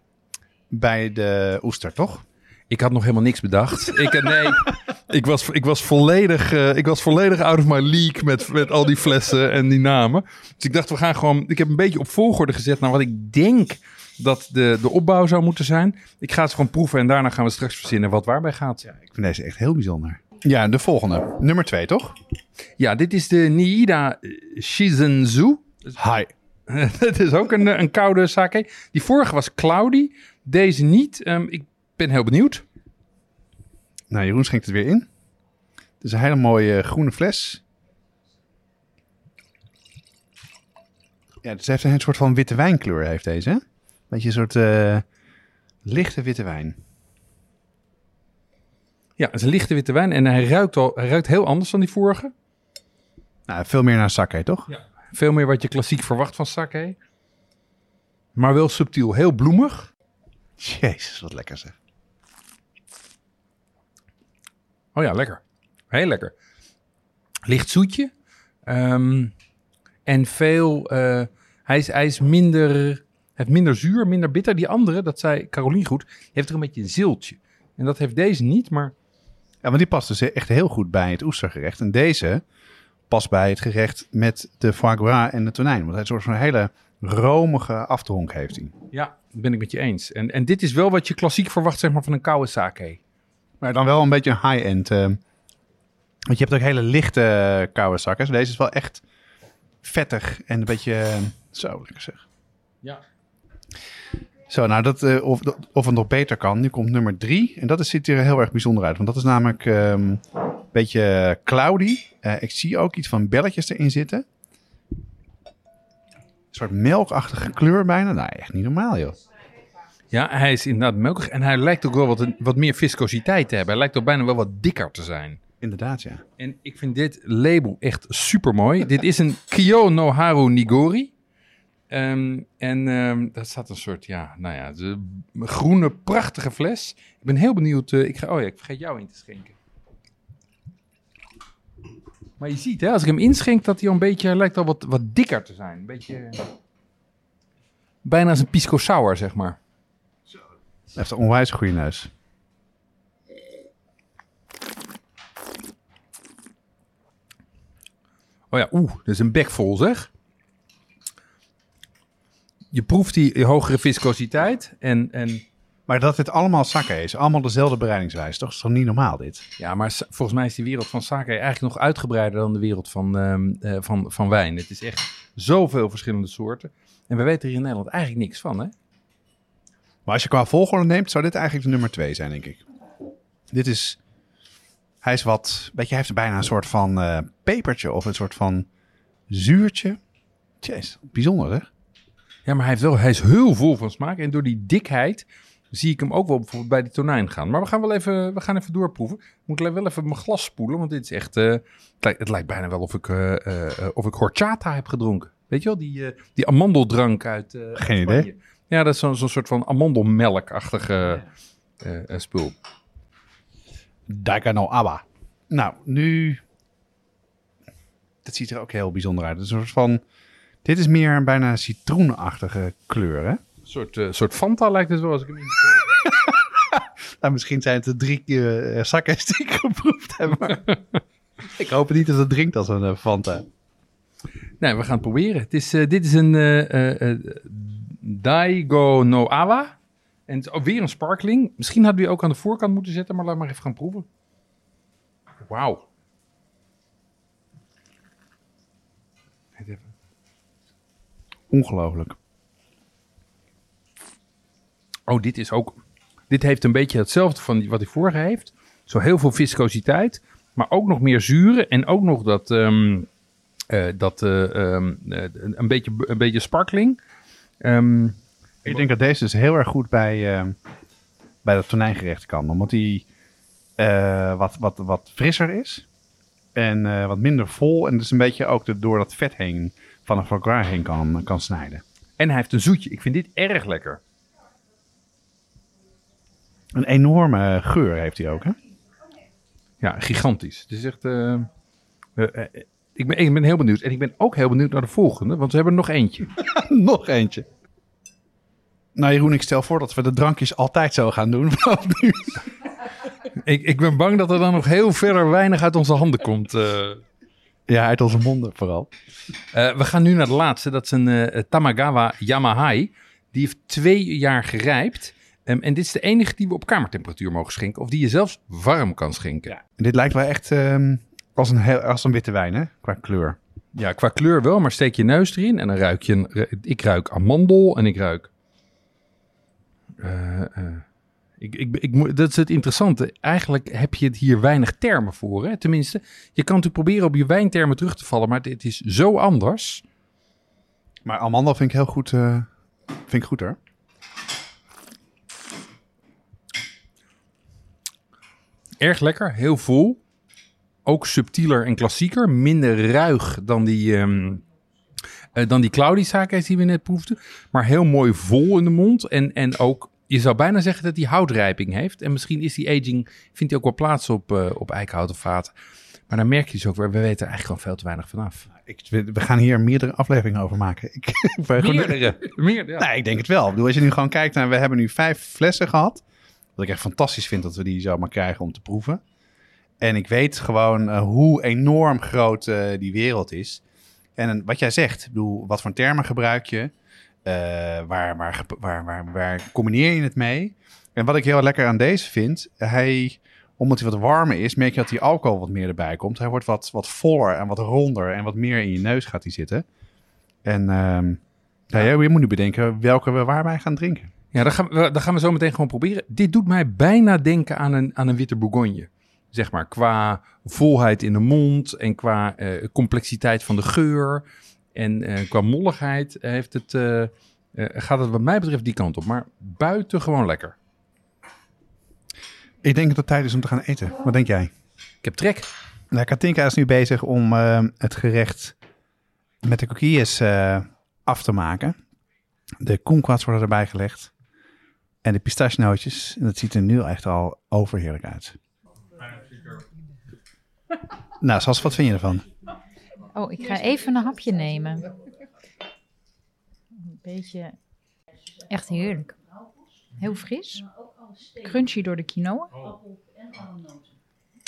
bij de oester, toch? Ik had nog helemaal niks bedacht. Ik, eh, nee, ik was, ik, was volledig, ik was volledig out of my league met, met al die flessen en die namen. Dus ik dacht, we gaan gewoon... Ik heb een beetje op volgorde gezet naar wat ik denk dat de, de opbouw zou moeten zijn. Ik ga het gewoon proeven en daarna gaan we straks verzinnen wat waarbij gaat. Ja, Ik vind deze echt heel bijzonder. Ja, de volgende. Nummer twee, toch? dit is de Niida Shizenzu. Hi. Het is ook een, eh, een koude sake. Die vorige was cloudy, deze niet. Ehm, ik ben heel benieuwd. Nou, Jeroen schenkt het weer in. Het is een hele mooie groene fles. Ja, dus heeft een soort van witte wijnkleur, heeft deze. Beetje een soort eh, lichte witte wijn. Ja, het is een lichte witte wijn en hij ruikt, al, hij ruikt heel anders dan die vorige. Nou, veel meer naar sake, toch? Veel meer wat je klassiek verwacht van sake. Maar wel subtiel, heel bloemig. Jezus, wat lekker zeg. Oh ja, lekker. Heel lekker. Licht zoetje. Ehm, en veel... eh, hij, is, hij is minder... heeft minder zuur, minder bitter. Die andere, dat zei Carolien goed, heeft er een beetje een ziltje. En dat heeft deze niet, maar... Ja, maar die past dus echt heel goed bij het oestergerecht. En deze past bij het gerecht met de foie gras en de tonijn. Want hij een soort van hele romige aftronk heeft hij. Ja, dat ben ik met je eens. En, en dit is wel wat je klassiek verwacht zeg maar, van een koude sake. Maar dan wel een beetje een high-end. eh, want je hebt ook hele lichte koude zakken. Deze is wel echt vettig en een beetje... eh, zo, lekker zeg. Ja. Zo, nou, dat, eh, of, of het nog beter kan. Nu komt nummer drie. En dat is, ziet er heel erg bijzonder uit. Want dat is namelijk ehm, een beetje cloudy. Eh, ik zie ook iets van belletjes erin zitten. Een soort melkachtige kleur bijna. Nou, echt niet normaal, joh. Ja, hij is inderdaad melkig. En hij lijkt ook wel wat, wat meer viscositeit te hebben. Hij lijkt ook bijna wel wat dikker te zijn. Inderdaad, ja. En ik vind dit label echt super mooi. dit is een Kyo no Haru Nigori. Ehm, en ehm daar staat een soort, ja, nou ja, de groene, prachtige fles. Ik ben heel benieuwd. eh, ik ga, oh ja, ik vergeet jou in te schenken. Maar je ziet, hè, als ik hem inschenk, dat hij al een beetje, hij lijkt al wat, wat dikker te zijn. Een beetje, bijna als een pisco sour, zeg maar. Hij heeft een onwijs goede neus. Oh ja, oeh, dat is een bek vol zeg. Je proeft die hogere viscositeit en, en Maar dat dit allemaal sake is. Allemaal dezelfde bereidingswijze. Toch is toch niet normaal, dit? ja, maar volgens mij is die wereld van sake eigenlijk nog uitgebreider dan de wereld van, ehm, eh, van, van wijn. Het is echt zoveel verschillende soorten. En we weten hier in Nederland eigenlijk niks van, hè? Maar als je qua volgorde neemt, zou dit eigenlijk de nummer twee zijn, denk ik. Dit is... Hij is wat... Weet je, hij heeft bijna een soort van eh, pepertje of een soort van zuurtje. Jeez, bijzonder hè? Ja, maar hij, heeft wel, hij is heel vol van smaak. En door die dikheid zie ik hem ook wel bijvoorbeeld bij die tonijn gaan. Maar we gaan wel even, we gaan even doorproeven. Ik moet wel even mijn glas spoelen, want dit is echt... eh, het, lijkt, het lijkt bijna wel of ik, eh, of ik horchata heb gedronken. Weet je wel, die, die amandeldrank uit Geen idee. Ja, dat is zo'n soort van amandelmelkachtige spul. Daikano Awa. Nou, nu... Dat ziet er ook heel bijzonder uit. Het is een soort van... Dit is meer een bijna citroenachtige kleur, hè? Een soort, eh, soort Fanta lijkt het wel als ik hem in... Nou, misschien zijn het de drie keer uh, sakjes die ik geproefd heb. Maar ik hoop niet dat het drinkt als een eh, Fanta. Nee, we gaan het proberen. Het is, eh, dit is een eh, eh, eh, Daigo no Awa. En het is weer een sparkling. Misschien hadden we die ook aan de voorkant moeten zetten, maar laat maar even gaan proeven. Wauw. Wacht even. Ongelooflijk. Oh, dit is ook. Dit heeft een beetje hetzelfde van wat die vorige heeft. Zo heel veel viscositeit, maar ook nog meer zuren en ook nog dat, ehm, eh, dat eh, ehm, eh, een, beetje, een beetje sparkling. Ehm, Ik denk dat deze dus heel erg goed bij, bij dat tonijngerecht kan. Omdat die wat, wat, wat frisser is. En wat minder vol. En dus een beetje ook door dat vet heen van een foie gras heen kan, kan snijden. en hij heeft een zoetje. Ik vind dit erg lekker. Een enorme geur heeft hij ook, hè? Ja, gigantisch. Het is echt. eh, eh, eh, ik, ben, ik ben heel benieuwd. En ik ben ook heel benieuwd naar de volgende, want we hebben er nog eentje. Nog eentje. Nou Jeroen, ik stel voor dat we de drankjes altijd zo gaan doen. vanaf nu. Ik, ik ben bang dat er dan nog heel verder weinig uit onze handen komt. Eh. ja, uit onze monden vooral. Eh, we gaan nu naar de laatste. Dat is een eh, Tamagawa Yamahai. Die heeft twee jaar gerijpt. Ehm, en dit is de enige die we op kamertemperatuur mogen schenken. Of die je zelfs warm kan schenken. Ja, Dit lijkt wel echt ehm, als, een heel, als een witte wijn, hè? Qua kleur. qua kleur wel. Maar steek je neus erin en dan ruik je... Een, ik ruik amandel en ik ruik... eh, eh, ik, ik, dat is het interessante. Eigenlijk heb je het hier weinig termen voor. Hè? Tenminste, je kan natuurlijk proberen op je wijntermen terug te vallen. Maar het is zo anders. Maar amandel vind ik heel goed. eh, vind ik goed hoor. Erg lekker, heel vol. Ook subtieler en klassieker. Minder ruig dan die, ehm eh, dan die die we net proefden. Maar heel mooi vol in de mond. En, en ook, je zou bijna zeggen dat hij houtrijping heeft. En misschien is die aging, vindt hij ook wel plaats op, eh, op eikenhouten vaten. Maar dan merk je dus ook weer, we weten er eigenlijk gewoon veel te weinig vanaf. Ik, we gaan hier meerdere afleveringen over maken. Ik, Meerdere. Meer, ja. Nee, ik denk het wel. Ik bedoel, als je nu gewoon kijkt naar... We hebben nu vijf flessen gehad. Wat ik echt fantastisch vind dat we die zomaar krijgen om te proeven. En ik weet gewoon eh, hoe enorm groot eh, die wereld is. En wat jij zegt, bedoel, wat voor termen gebruik je? Eh, waar, waar, waar, waar, waar combineer je het mee? En wat ik heel lekker aan deze vind, hij, omdat hij wat warmer is, merk je dat die alcohol wat meer erbij komt. Hij wordt wat, wat voller en wat ronder en wat meer in je neus gaat hij zitten. En ehm ja, je moet nu bedenken welke we waarbij gaan drinken. Ja, dat gaan, we, gaan we zo meteen gewoon proberen. Dit doet mij bijna denken aan een, aan een witte bourgogne. Zeg maar, qua volheid in de mond en qua eh, complexiteit van de geur. En eh, qua molligheid heeft het, eh, eh, gaat het wat mij betreft die kant op. Maar buitengewoon lekker. Ik denk dat het tijd is om te gaan eten. Wat denk jij? Ik heb trek. Nou, Katinka is nu bezig om eh, het gerecht met de coquilles eh, af te maken. De kumquats worden erbij gelegd. En de pistachenootjes. En dat ziet er nu echt al overheerlijk uit. Nou, Sas, wat vind je ervan? Oh, ik ga even een hapje nemen. Een beetje. Echt heerlijk. Heel fris. Crunchy door de quinoa.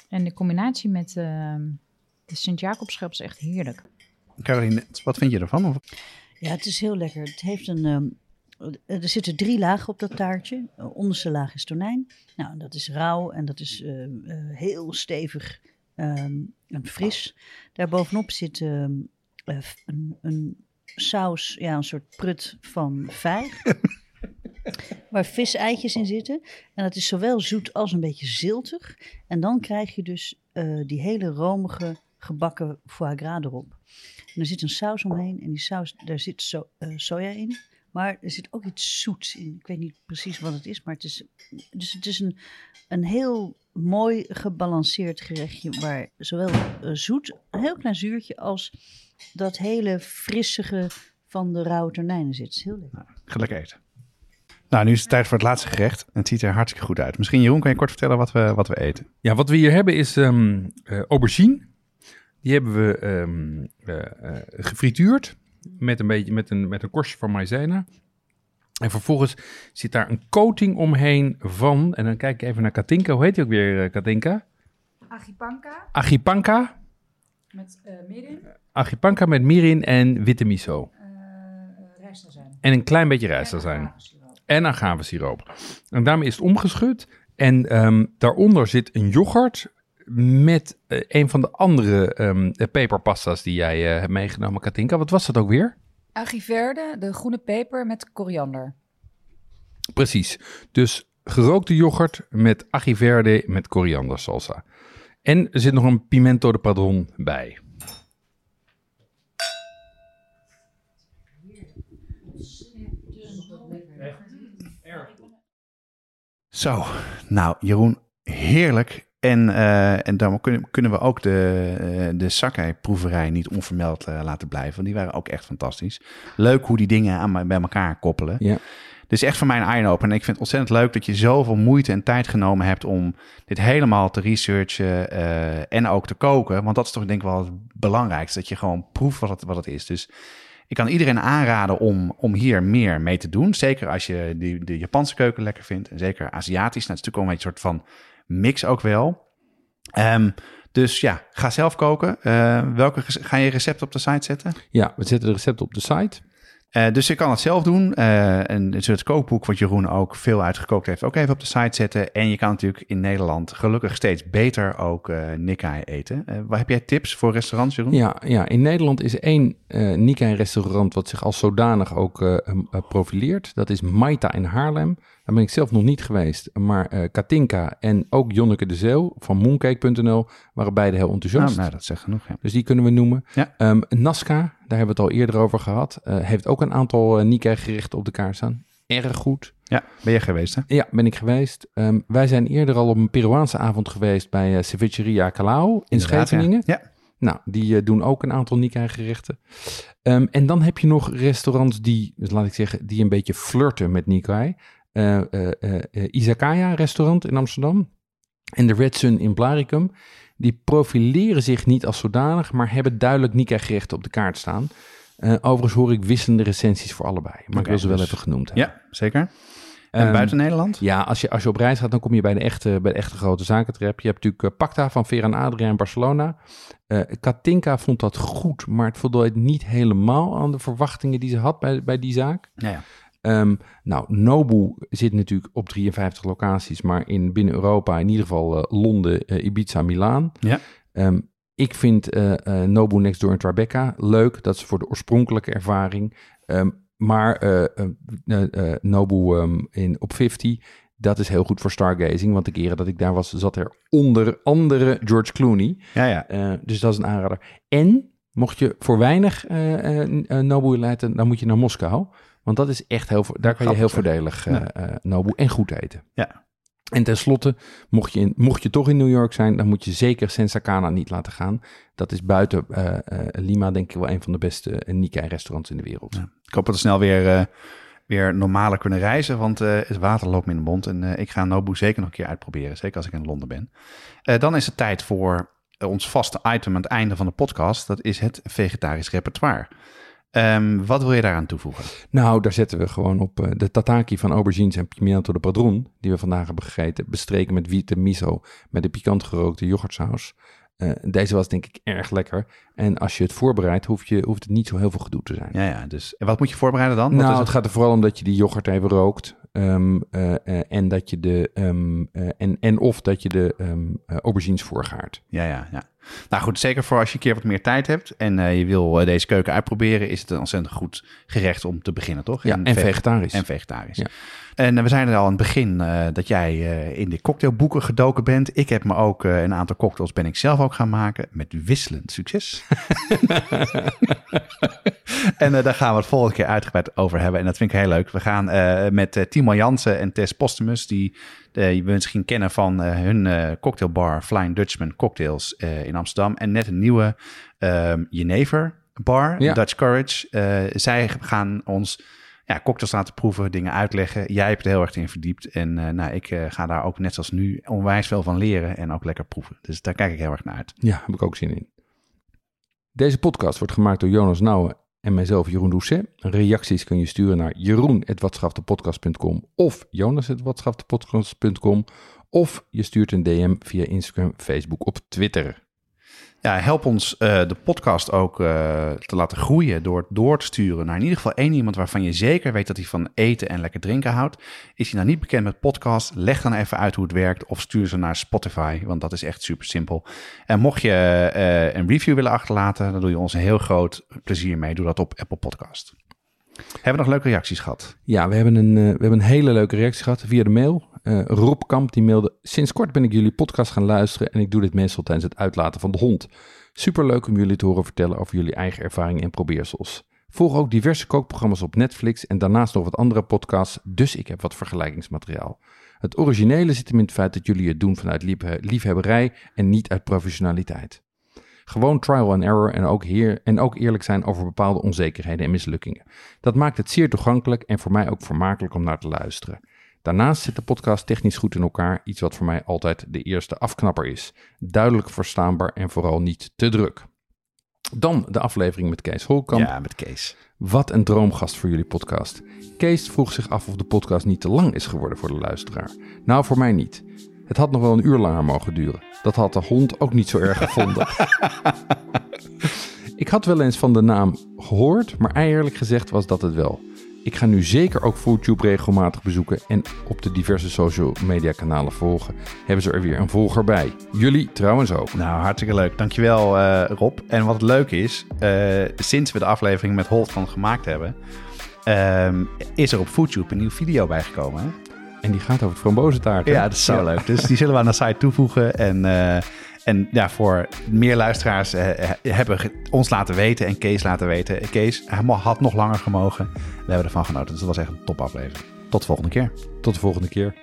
En de combinatie met ehm, de Sint-Jacobschelp is echt heerlijk. Caroline, wat vind je ervan? Of- Ja, het is heel lekker. Het heeft een, ehm, er zitten drie lagen op dat taartje. De onderste laag is tonijn. Nou, dat is rauw en dat is ehm, eh, heel stevig ehm, en fris. Daarbovenop zit ehm, eh, een, een saus, ja, een soort prut van vijg. waar viseitjes in zitten. En dat is zowel zoet als een beetje ziltig. En dan krijg je dus eh, die hele romige gebakken foie gras erop. En er zit een saus omheen en die saus, daar zit so, eh, soja in. Maar er zit ook iets zoets in. Ik weet niet precies wat het is, maar het is, dus het is een, een heel mooi gebalanceerd gerechtje waar zowel eh, zoet, een heel klein zuurtje, als dat hele frissige van de rauwe tonijnen zit. Het is heel lekker. Ga lekker eten. Nou, nu is het tijd voor het laatste gerecht. En het ziet er hartstikke goed uit. Misschien, Jeroen, kan je kort vertellen wat we, wat we eten? Ja, wat we hier hebben is ehm, eh, aubergine. Die hebben we ehm, eh, eh, gefrituurd met een, beetje, met, een, met een korstje van maïzena. En vervolgens zit daar een coating omheen van... En dan kijk ik even naar Katinka. Hoe heet die ook weer, eh, Katinka? Agipanka Agipanka. met uh, mirin, Agipanka met mirin en witte miso. uh, rijstazijn. En een klein beetje rijstazijn. En agavesiroop. En daarmee is het omgeschud. En ehm, daaronder zit een yoghurt met eh, een van de andere eh, peperpasta's die jij eh, hebt meegenomen, Katinka. Wat was dat ook weer? Agiverde, de groene peper met koriander. Precies. Dus gerookte yoghurt met agiverde met koriander salsa. En er zit nog een pimento de padron bij. Zo, nou Jeroen, heerlijk. En, eh, en dan kunnen, kunnen we ook de, uh, de Sakai-proeverij niet onvermeld uh, laten blijven. Want die waren ook echt fantastisch. Leuk hoe die dingen aan, bij elkaar koppelen. Ja. Dit is echt voor mij een eye-opener. En ik vind het ontzettend leuk dat je zoveel moeite en tijd genomen hebt om dit helemaal te researchen uh, en ook te koken. Want dat is toch denk ik wel het belangrijkste. Dat je gewoon proeft wat het, wat het is. Dus ik kan iedereen aanraden om, om hier meer mee te doen. Zeker als je die, de Japanse keuken lekker vindt. En zeker Aziatisch. Nou, het is natuurlijk wel een soort van mix ook wel. Ehm, dus ja, ga zelf koken. Uh, welke ga je recept op de site zetten? Ja, we zetten de recepten op de site. Uh, dus je kan het zelf doen. Uh, en dus het kookboek wat Jeroen ook veel uitgekookt heeft, ook even op de site zetten. En je kan natuurlijk in Nederland gelukkig steeds beter ook uh, Nikkei eten. waar heb jij tips voor restaurants, Jeroen? Ja, ja in Nederland is één Nikkei restaurant wat zich als zodanig ook profileert. Dat is Maita in Haarlem. Daar ben ik zelf nog niet geweest. Maar uh, Katinka en ook Jonneke de Zeeuw van mooncake.nl waren beide heel enthousiast. Nou, nou, dat zegt genoeg. Ja. Dus die kunnen we noemen. Ja. Um, Nasca, daar hebben we het al eerder over gehad. Uh, heeft ook een aantal uh, Nikkei gerechten op de kaart staan. Erg goed. Ja, ben je geweest hè? Ja, ben ik geweest. Um, wij zijn eerder al op een Peruaanse avond geweest bij uh, Cevicheria Calao in Scheveningen. Ja. ja. Nou, die uh, doen ook een aantal Nikkei gerechten. Um, en dan heb je nog restaurants die, dus laat ik zeggen, die een beetje flirten met Nikkei. Uh, Izakaya restaurant in Amsterdam en de Red Sun in Blaricum. Die profileren zich niet als zodanig, maar hebben duidelijk Nikkei gerechten op de kaart staan. overigens hoor ik wisselende recensies voor allebei, maar okay, ik wil ze wel dus, even genoemd hebben. Ja, zeker. En um, buiten Nederland? Ja, als je, als je op reis gaat, dan kom je bij de echte, bij de echte grote zaken terecht. Je hebt natuurlijk uh, Pacta van Vera en Adria in Barcelona. Uh, Katinka vond dat goed, maar het voldeed niet helemaal aan de verwachtingen die ze had bij, bij die zaak. Ja, ja. Um, nou, Nobu zit natuurlijk op 53 locaties, maar in binnen Europa in ieder geval uh, Londen, uh, Ibiza, Milaan. Ja. Um, ik vind uh, Nobu Next Door in Tribeca leuk. Dat is voor de oorspronkelijke ervaring. Um, maar Nobu in, op 50, dat is heel goed voor stargazing. Want de keren dat ik daar was, zat er onder andere George Clooney. Ja, ja. dus dat is een aanrader. En mocht je voor weinig Nobu leiden, dan moet je naar Moskou. Want dat is echt heel, daar kan je heel voordelig uh, uh, Nobu en goed eten. Ja. En tenslotte, mocht je, in, mocht je toch in New York zijn, dan moet je zeker Sensacana niet laten gaan. Dat is buiten uh, Lima denk ik wel een van de beste Nikkei-restaurants in de wereld. Ja. Ik hoop dat we snel weer, weer normaler kunnen reizen, want het water loopt me in de mond. En ik ga Nobu zeker nog een keer uitproberen, zeker als ik in Londen ben. dan is het tijd voor ons vaste item aan het einde van de podcast. Dat is het vegetarisch repertoire. Um, wat wil je daaraan toevoegen? Nou, daar zetten we gewoon op uh, de tataki van aubergines en pimiento de padron, die we vandaag hebben gegeten, bestreken met witte miso met de pikant gerookte yoghurtsaus. Uh, deze was denk ik erg lekker. En als je het voorbereidt, hoef je, hoeft het niet zo heel veel gedoe te zijn. Ja, ja. Dus, en wat moet je voorbereiden dan? Nou, het? het gaat er vooral om dat je die yoghurt even rookt. Um, uh, uh, en dat je de um, en, en of dat je de aubergines voorgaart. Ja, ja, ja. Nou goed, zeker voor als je een keer wat meer tijd hebt en uh, je wil uh, deze keuken uitproberen, is het een ontzettend goed gerecht om te beginnen, toch? Ja, en, en vegetarisch. En vegetarisch. Ja. En uh, we zeiden al aan het begin dat jij in de cocktailboeken gedoken bent. Ik heb me ook een aantal cocktails ben ik zelf ook gaan maken met wisselend succes. en daar gaan we het volgende keer uitgebreid over hebben. En dat vind ik heel leuk. We gaan met Timo Jansen en Tess Postumus, die je misschien kennen van uh, hun uh, cocktailbar Flying Dutchman Cocktails in Amsterdam. En net een nieuwe um, Jenever bar, ja. Dutch Courage. zij gaan ons ja, cocktails laten proeven, dingen uitleggen. Jij hebt er heel erg in verdiept. En nou, ik ga daar ook net zoals nu onwijs veel van leren en ook lekker proeven. Dus daar kijk ik heel erg naar uit. Ja, heb ik ook zin in. Deze podcast wordt gemaakt door Jonas Nouwen en mijzelf Jeroen Doucet. Reacties kun je sturen naar jeroen.watschaftepodcast.com of jonas.watschaftepodcast.com of je stuurt een DM via Instagram, Facebook of Twitter. Ja, help ons uh, de podcast ook uh, te laten groeien door het door te sturen naar in ieder geval één iemand waarvan je zeker weet dat hij van eten en lekker drinken houdt. Is hij nou niet bekend met podcast? Leg dan even uit hoe het werkt of stuur ze naar Spotify, want dat is echt super simpel. En mocht je uh, een review willen achterlaten, dan doe je ons een heel groot plezier mee. Doe dat op Apple Podcast. Hebben we nog leuke reacties gehad? Ja, we hebben een, we hebben een hele leuke reactie gehad via de mail. Uh, Rob Kamp die mailde: Sinds kort ben ik jullie podcast gaan luisteren en ik doe dit meestal tijdens het uitlaten van de hond. Superleuk om jullie te horen vertellen over jullie eigen ervaringen en probeersels. Volg ook diverse kookprogramma's op Netflix en daarnaast nog wat andere podcasts, dus ik heb wat vergelijkingsmateriaal. Het originele zit hem in het feit dat jullie het doen vanuit liefhebberij en niet uit professionaliteit. Gewoon trial and error en ook, hier, en ook eerlijk zijn over bepaalde onzekerheden en mislukkingen. Dat maakt het zeer toegankelijk en voor mij ook vermakelijk om naar te luisteren. Daarnaast zit de podcast technisch goed in elkaar, iets wat voor mij altijd de eerste afknapper is. Duidelijk verstaanbaar en vooral niet te druk. Dan de aflevering met Kees Holkamp. Ja, met Kees. Wat een droomgast voor jullie podcast. Kees vroeg zich af of de podcast niet te lang is geworden voor de luisteraar. Nou, voor mij niet. Het had nog wel een uur langer mogen duren. Dat had de hond ook niet zo erg gevonden. Ik had wel eens van de naam gehoord, maar eerlijk gezegd was dat het wel. Ik ga nu zeker ook FoodTube regelmatig bezoeken en op de diverse social media kanalen volgen. Hebben ze er weer een volger bij. Jullie trouwens ook. Nou, hartstikke leuk. Dankjewel uh, Rob. En wat leuk is, uh, sinds we de aflevering met Holtman gemaakt hebben, uh, is er op FoodTube een nieuwe video bijgekomen. Hè? En die gaat over het frambozentaart. Ja, dat is zo ja. leuk. Dus die zullen we aan de site toevoegen. En, uh, en ja, voor meer luisteraars uh, hebben ons laten weten en Kees laten weten. Kees, had nog langer gemogen. We hebben ervan genoten. Dus dat was echt een top aflevering. Tot de volgende keer. Tot de volgende keer.